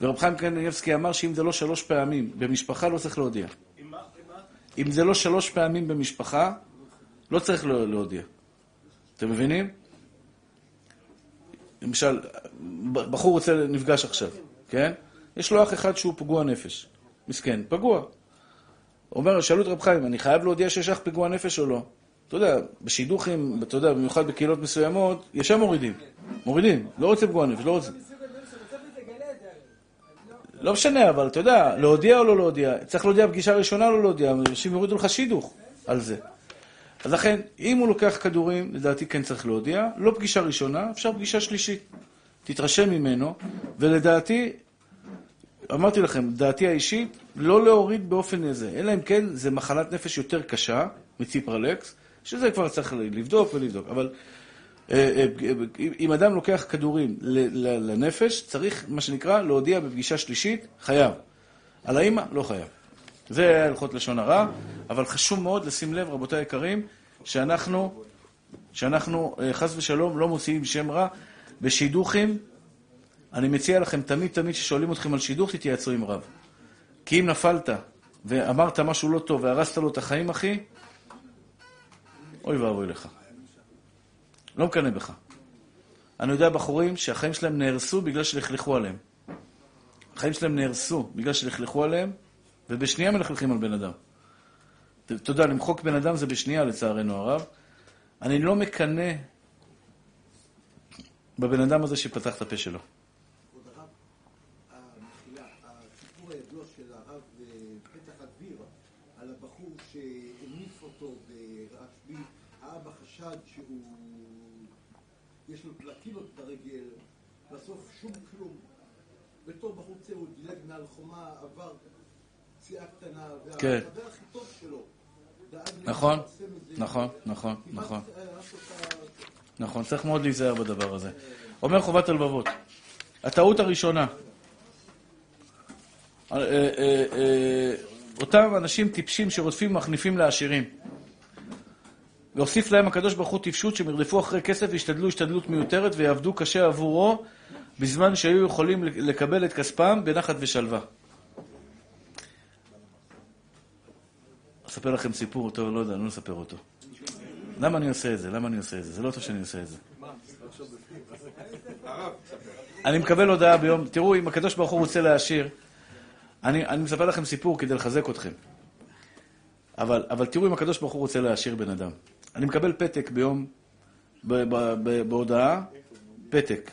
ורב חיים קניבסקי אמר שאם זה לא שלוש פעמים במשפחה, לא צריך להודיע. אם זה לא שלוש פעמים במשפחה, לא צריך לה- להודיע. אתם מבינים? למשל, בחור רוצה, נפגש עכשיו, כן? יש לו אח אחד שהוא פגוע נפש. מסכן, פגוע. אומר, שאלו את רב חיים, אני חייב להודיע שיש אח פגוע נפש או לא? אתה יודע, בשידוכים, אתה יודע, במיוחד בקהילות מסוימות, ישר מורידים. מורידים, לא רוצה פגוע נפש, לא רוצה. לא משנה, אבל אתה יודע, להודיע או לא להודיע, צריך להודיע פגישה ראשונה או לא להודיע, אנשים יורידו לך שידוך על זה. אז לכן, אם הוא לוקח כדורים, לדעתי כן צריך להודיע, לא פגישה ראשונה, אפשר פגישה שלישית. תתרשם ממנו, ולדעתי, אמרתי לכם, דעתי האישית, לא להוריד באופן הזה, אלא אם כן זה מחלת נפש יותר קשה מציפרלקס, שזה כבר צריך לבדוק ולבדוק, אבל אה, אה, אם- אם אדם לוקח כדורים לנפש, צריך, מה שנקרא, להודיע בפגישה שלישית, חייב. על האימא, לא חייב. זה הלכות לשון הרע, אבל חשוב מאוד לשים לב, רבותיי היקרים, שאנחנו, שאנחנו אה, חס ושלום לא מוציאים שם רע בשידוכים. אני מציע לכם, תמיד תמיד כששואלים אתכם על שידוך, תתייעצו עם רב. כי אם נפלת ואמרת משהו לא טוב והרסת לו את החיים, אחי, אוי ואבוי לך. לא מקנא בך. אני יודע בחורים שהחיים שלהם נהרסו בגלל שלכלכו עליהם. החיים שלהם נהרסו בגלל שלכלכו עליהם, ובשנייה מלכלכים על בן אדם. אתה יודע, למחוק בן אדם זה בשנייה, לצערנו הרב. אני לא מקנא בבן אדם הזה שפתח את הפה שלו. כבוד הרב, המחילה, הסיפור הידוע של הרב אה, פתח הדביר, על הבחור שהניף אותו ברשב"י, האבא חשד שהוא, יש לו פלטינות ברגל, בסוף שום כלום. בתור בחור צעיר הוא דילג מעל חומה, עבר פציעה קטנה, כן. והחבר הכי טוב שלו נכון. נכון, נכון, נכון. אותה- נכון, צריך מאוד להיזהר בדבר הזה. אומר חובת הלבבות. הטעות הראשונה, אה, אה, אותם אנשים טיפשים שרודפים ומחניפים לעשירים. והוסיף להם הקדוש ברוך הוא טיפשות שהם ירדפו אחרי כסף וישתדלו השתדלות מיותרת ויעבדו קשה עבורו בזמן שהיו יכולים לקבל את כספם בנחת ושלווה. אספר לכם סיפור, טוב, לא יודע, אני לא אספר אותו. למה אני עושה את זה? למה אני עושה את זה? זה לא טוב שאני עושה את זה. אני מקבל הודעה ביום, תראו, אם הקדוש ברוך הוא רוצה להעשיר, אני, אני מספר לכם סיפור כדי לחזק אתכם. אבל, אבל תראו אם הקדוש ברוך הוא רוצה להעשיר בן אדם. אני מקבל פתק ביום, ב, ב, ב, בהודעה, פתק.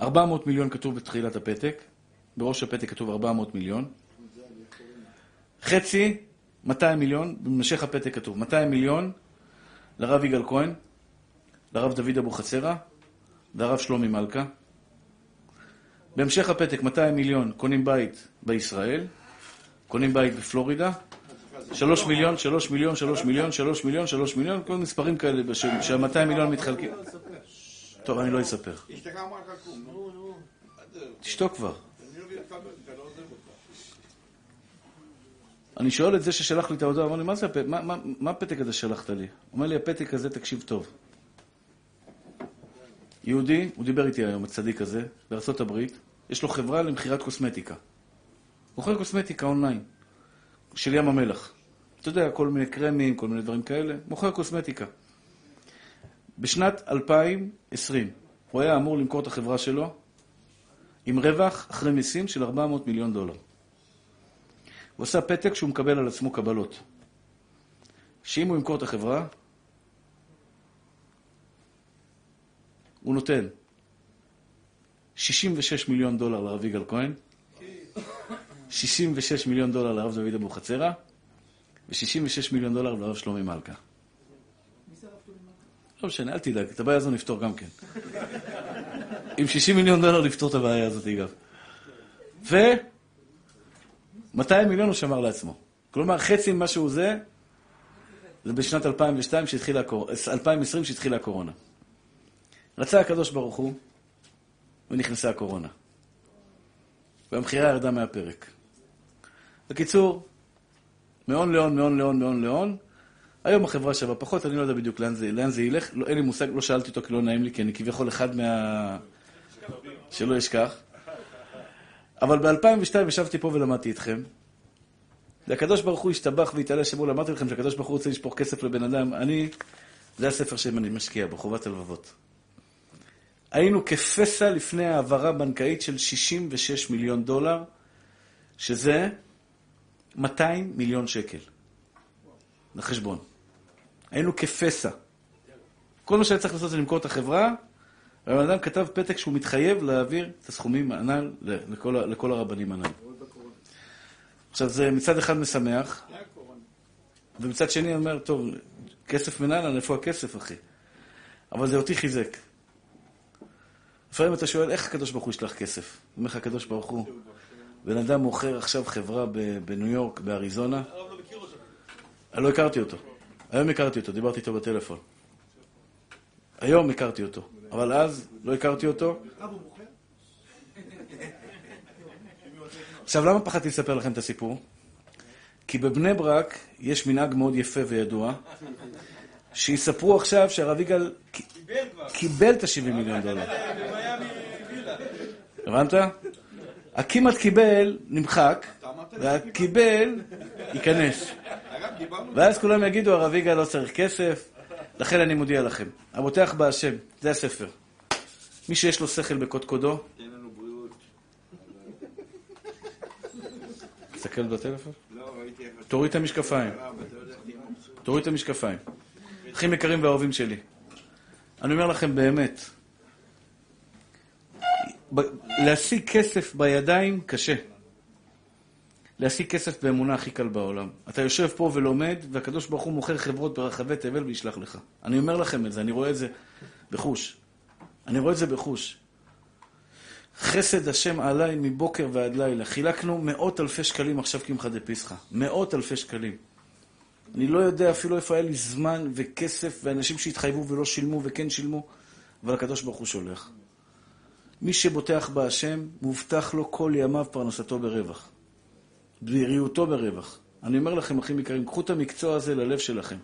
400 מיליון כתוב בתחילת הפתק, בראש הפתק כתוב 400 מיליון. חצי, 200 מיליון, במשך הפתק כתוב 200 מיליון לרב יגאל כהן, לרב דוד אבוחצירא והרב שלומי מלכה. בהמשך הפתק 200 מיליון קונים בית בישראל, קונים בית בפלורידה, 3 מיליון, 3 מיליון, 3 מיליון, 3 מיליון, 3 מיליון, כל מספרים כאלה שה-200 מיליון מתחלקים. טוב, אני לא אספר. תשתוק כבר. אני לא לא. אני שואל את זה ששלח לי את ההודעה, אמר לי, מה זה הפתק, מה, מה, מה הפתק הזה ששלחת לי? אומר לי, הפתק הזה, תקשיב טוב. יהודי, הוא דיבר איתי היום, הצדיק הזה, בארצות הברית, יש לו חברה למכירת קוסמטיקה. מוכר קוסמטיקה אונליין, של ים המלח. אתה יודע, כל מיני קרמים, כל מיני דברים כאלה, מוכר קוסמטיקה. בשנת 2020, הוא היה אמור למכור את החברה שלו עם רווח אחרי מיסים של 400 מיליון דולר. הוא עשה פתק שהוא מקבל על עצמו קבלות. שאם הוא ימכור את החברה, הוא נותן 66 מיליון דולר לרב יגאל כהן, 66 מיליון דולר לרב דוד אבוחצירא, ו-66 מיליון דולר לרב שלומי מלכה. לא משנה, אל תדאג, את הבעיה הזו נפתור גם כן. עם 60 מיליון דולר לפתור את הבעיה הזאת גם. ו... 200 מיליון הוא שמר לעצמו. כלומר, חצי ממה שהוא זה, זה בשנת 2002 שהתחילה הקור... 2020 שהתחילה הקורונה. רצה הקדוש ברוך הוא, ונכנסה הקורונה. והמכירה ירדה מהפרק. בקיצור, מהון להון, מהון להון, מהון להון, היום החברה שווה פחות, אני לא יודע בדיוק לאן זה, לאן זה ילך, לא, אין לי מושג, לא שאלתי אותו כי לא נעים לי, כי אני כביכול אחד מה... שלא אשכח. אבל ב-2002 ישבתי פה ולמדתי איתכם. והקדוש ברוך הוא השתבח והתעלה שמול, אמרתי לכם שהקדוש ברוך הוא רוצה לשפוך כסף לבן אדם. אני, זה הספר שאני משקיע בו, חובת הלבבות. היינו כפסע לפני העברה בנקאית של 66 מיליון דולר, שזה 200 מיליון שקל. לחשבון. היינו כפסע. כל מה שהיה צריך לעשות זה למכור את החברה, והבן אדם כתב פתק שהוא מתחייב להעביר את הסכומים הנ"ל לכל, לכל הרבנים הנ"ל. עכשיו, זה מצד אחד משמח, ומצד שני אומר, טוב, כסף מנהלן, איפה הכסף, אחי? אבל זה אותי חיזק. לפעמים אתה שואל, איך הקדוש ברוך הוא ישלח כסף? אומר לך הקדוש ברוך הוא, בן אדם מוכר עכשיו חברה בניו יורק, באריזונה. אני לא הכרתי אותו. היום הכרתי אותו, דיברתי איתו בטלפון. היום הכרתי אותו, אבל אז לא הכרתי אותו. עכשיו, למה פחדתי לספר לכם את הסיפור? כי בבני ברק יש מנהג מאוד יפה וידוע, שיספרו עכשיו שהרב יגאל קיבל את ה-70 מיליון דולר. הבנת? הכמעט קיבל נמחק, והקיבל ייכנס. ואז כולם יגידו, הרב יגאל לא צריך כסף, לכן אני מודיע לכם, הבוטח בהשם, זה הספר. מי שיש לו שכל בקודקודו, תן לנו בריאות. תסתכל בטלפון. לא, ראיתי. תוריד את המשקפיים. תוריד את המשקפיים. אחים יקרים ואהובים שלי, אני אומר לכם באמת, להשיג כסף בידיים קשה. להשיג כסף באמונה הכי קל בעולם. אתה יושב פה ולומד, והקדוש ברוך הוא מוכר חברות ברחבי תבל וישלח לך. אני אומר לכם את זה, אני רואה את זה בחוש. אני רואה את זה בחוש. חסד השם עליי מבוקר ועד לילה. חילקנו מאות אלפי שקלים עכשיו קמחא דפסחא. מאות אלפי שקלים. אני לא יודע אפילו איפה היה לי זמן וכסף ואנשים שהתחייבו ולא שילמו וכן שילמו, אבל הקדוש ברוך הוא שולח. מי שבוטח בהשם, מובטח לו כל ימיו פרנסתו ברווח. בריאותו ברווח. אני אומר לכם, אחים יקרים, קחו את המקצוע הזה ללב שלכם.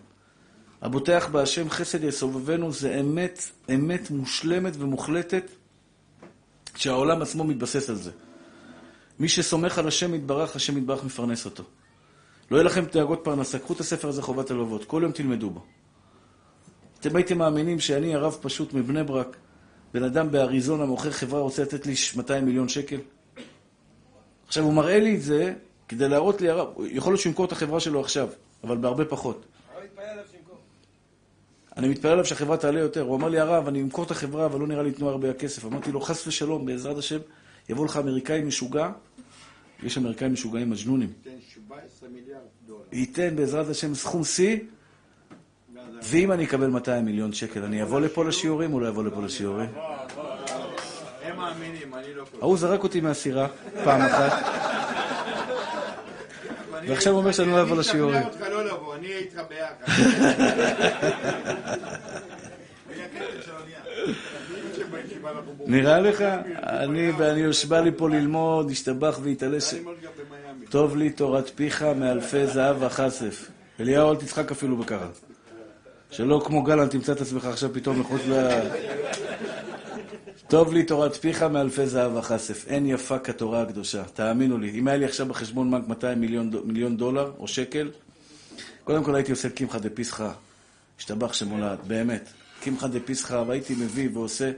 הבוטח בהשם חסד יסובבנו זה אמת, אמת מושלמת ומוחלטת, שהעולם עצמו מתבסס על זה. מי שסומך על השם יתברך, השם יתברך מפרנס אותו. לא יהיה לכם דאגות פרנסה, קחו את הספר הזה חובת הלבבות, כל יום תלמדו בו. אתם הייתם מאמינים שאני הרב פשוט מבני ברק, בן אדם באריזונה מוכר חברה, רוצה לתת לי 200 מיליון שקל? עכשיו, הוא מראה לי את זה כדי להראות לי, הרב, יכול להיות שהוא ימכור את החברה שלו עכשיו, אבל בהרבה פחות. אני מתפלל עליו שהחברה תעלה יותר. הוא אמר לי, הרב, אני אמכור את החברה, אבל לא נראה לי יתנו הרבה הכסף. אמרתי לו, חס ושלום, בעזרת השם, יבוא לך אמריקאי משוגע, יש אמריקאים משוגעים מג'נונים. תן 17 מיליארד דולר. ייתן בעזרת השם סכום שיא, ואם אני אקבל 200 מיליון שקל, אני אבוא לפה לשיעורים או לא אבוא לפה לשיעורים? הם מאמינים, אני לא ההוא זרק אותי מהסירה פעם אחת, ועכשיו הוא אומר שאני לא אבוא לשיעורים. אני אשכנע אותך לא לבוא, אני איתך ביחד. בורחים. נראה לך? אני ואני יושבע לי פה ללמוד, השתבח והתעלה ש... אני ללמוד גם במיאמי. טוב לי תורת פיך מאלפי זהב וכסף. אליהו, אל תצחק אפילו בככה. שלא כמו גלנט תמצא את עצמך עכשיו פתאום מחוץ ל... טוב לי תורת פיך מאלפי זהב וכסף. אין יפה כתורה הקדושה. תאמינו לי, אם היה לי עכשיו בחשבון בנק 200 מיליון, מיליון דולר או שקל, קודם כל הייתי עושה קמחא דפסחא, השתבח שמולד, באמת. קמחא דפסחא, והייתי מביא ועושה,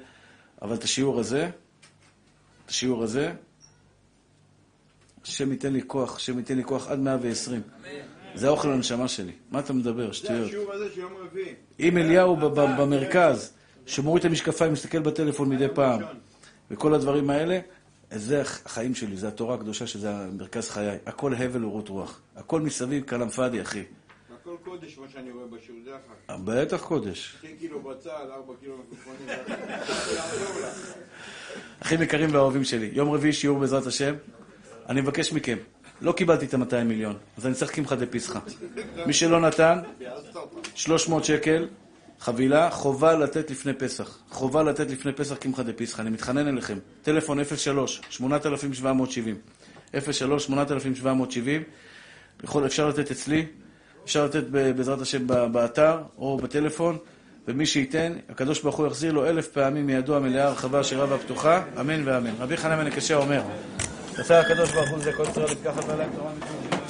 אבל את השיעור הזה, את השיעור הזה, השם ייתן לי כוח, השם ייתן לי כוח עד 120. זה האוכל לנשמה שלי. מה אתה מדבר? זה שטויות. השיעור הזה של יום רביעי. אם אליהו במרכז, שמוריד את המשקפיים, מסתכל בטלפון מדי פעם, וכל הדברים האלה, זה הח- החיים שלי, זה התורה הקדושה, שזה מרכז חיי. הכל הבל ורות רוח. הכל מסביב כלאם פאדי, אחי. הכל קודש, מה שאני רואה בשיעור, זה אחר. בטח קודש. שתי קילו בצל, ארבע קילו מלפפונים. לך. אחים יקרים ואהובים שלי, יום רביעי שיעור בעזרת השם. אני מבקש מכם, לא קיבלתי את ה-200 מיליון, אז אני צריך קמחא דפסחא. מי שלא נתן, 300 שקל, חבילה, חובה לתת לפני פסח. חובה לתת לפני פסח קמחא דפסחא. אני מתחנן אליכם. טלפון 03 8770 03 8770 יכול, אפשר לתת אצלי, אפשר לתת בעזרת השם באתר או בטלפון, ומי שייתן, הקדוש ברוך הוא יחזיר לו אלף פעמים מידו המלאה, הרחבה, השירה והפתוחה, אמן ואמן. רבי חנן בן הקשה אומר, עשה הקדוש ברוך הוא לזה כל ישראל לקחת ועליהם תורה מצוות.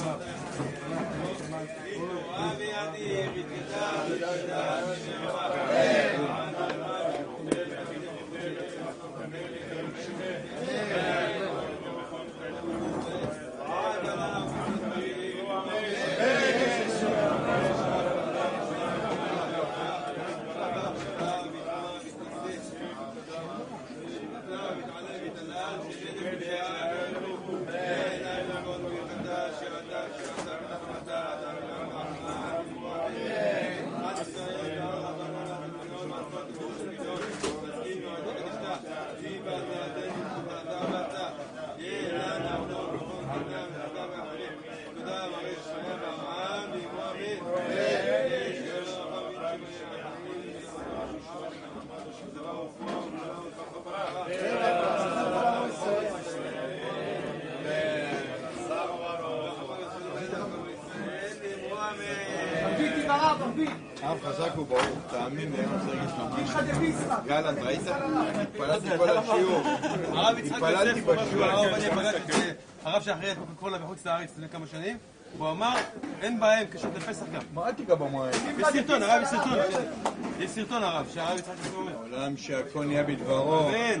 הרב חזק וברוך, תאמין לי, אני רוצה להגיד לך משהו. גלנט, ראית? התפללתי כל השיעור. הרב יצחק התפללתי יוסף, הוא אומר בשיעור. שהרב עובדיה פגש את הרב שאחראי את קוקה קולה בחוץ לארץ לפני כמה שנים, הוא אמר, אין בעיה עם כשרות לפסח גם. מה, אל תיגע במועד. יש סרטון, הרב יש סרטון. יש סרטון הרב, שהרב יצחק אומר. עולם שהכל נהיה בדברו. אמן,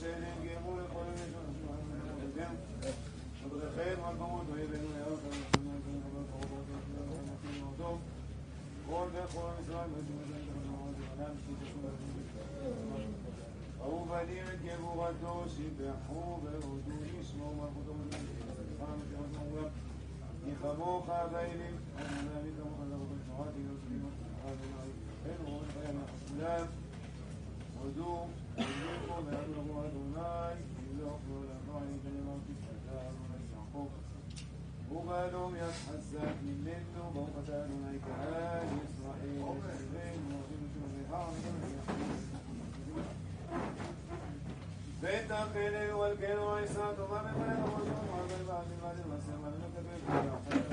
את השיעור של ירושלים? לא יודע, אתה מבין את זה. לא, לא משנה, מה שהרב אומר. אהובנים את גבורתו, שיבחו והודו לשמו מלכותו כי כמוך באלים, אני כמוך לרבות תנועתי, יוצאים אין רואים חיים כולם, הודו, הודו ועדו לבוא אדוני, ימלוך לעולם ונאמר תפתח אדוני יעקב. ובאדום יד חזק ממנו, ברוך אתה אדוני קהל ישראל, יסרנו, אבינו שוב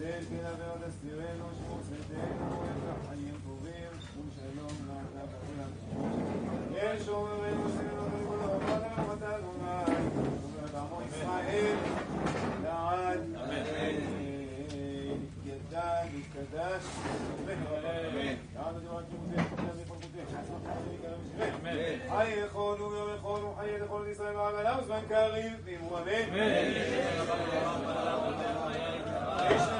צל כן עבירות אסתירנו שמו צאתנו את החיים טובים ושלום לעתה כולם יש אומרנו סבינו ולכל הרב לרמת אדוני אומרת עמו ישראל לעד ידע נתקדש חי יכול ויום יכול וחי לכל ישראל ועמלה וזמן קריב ואמרו אמן יש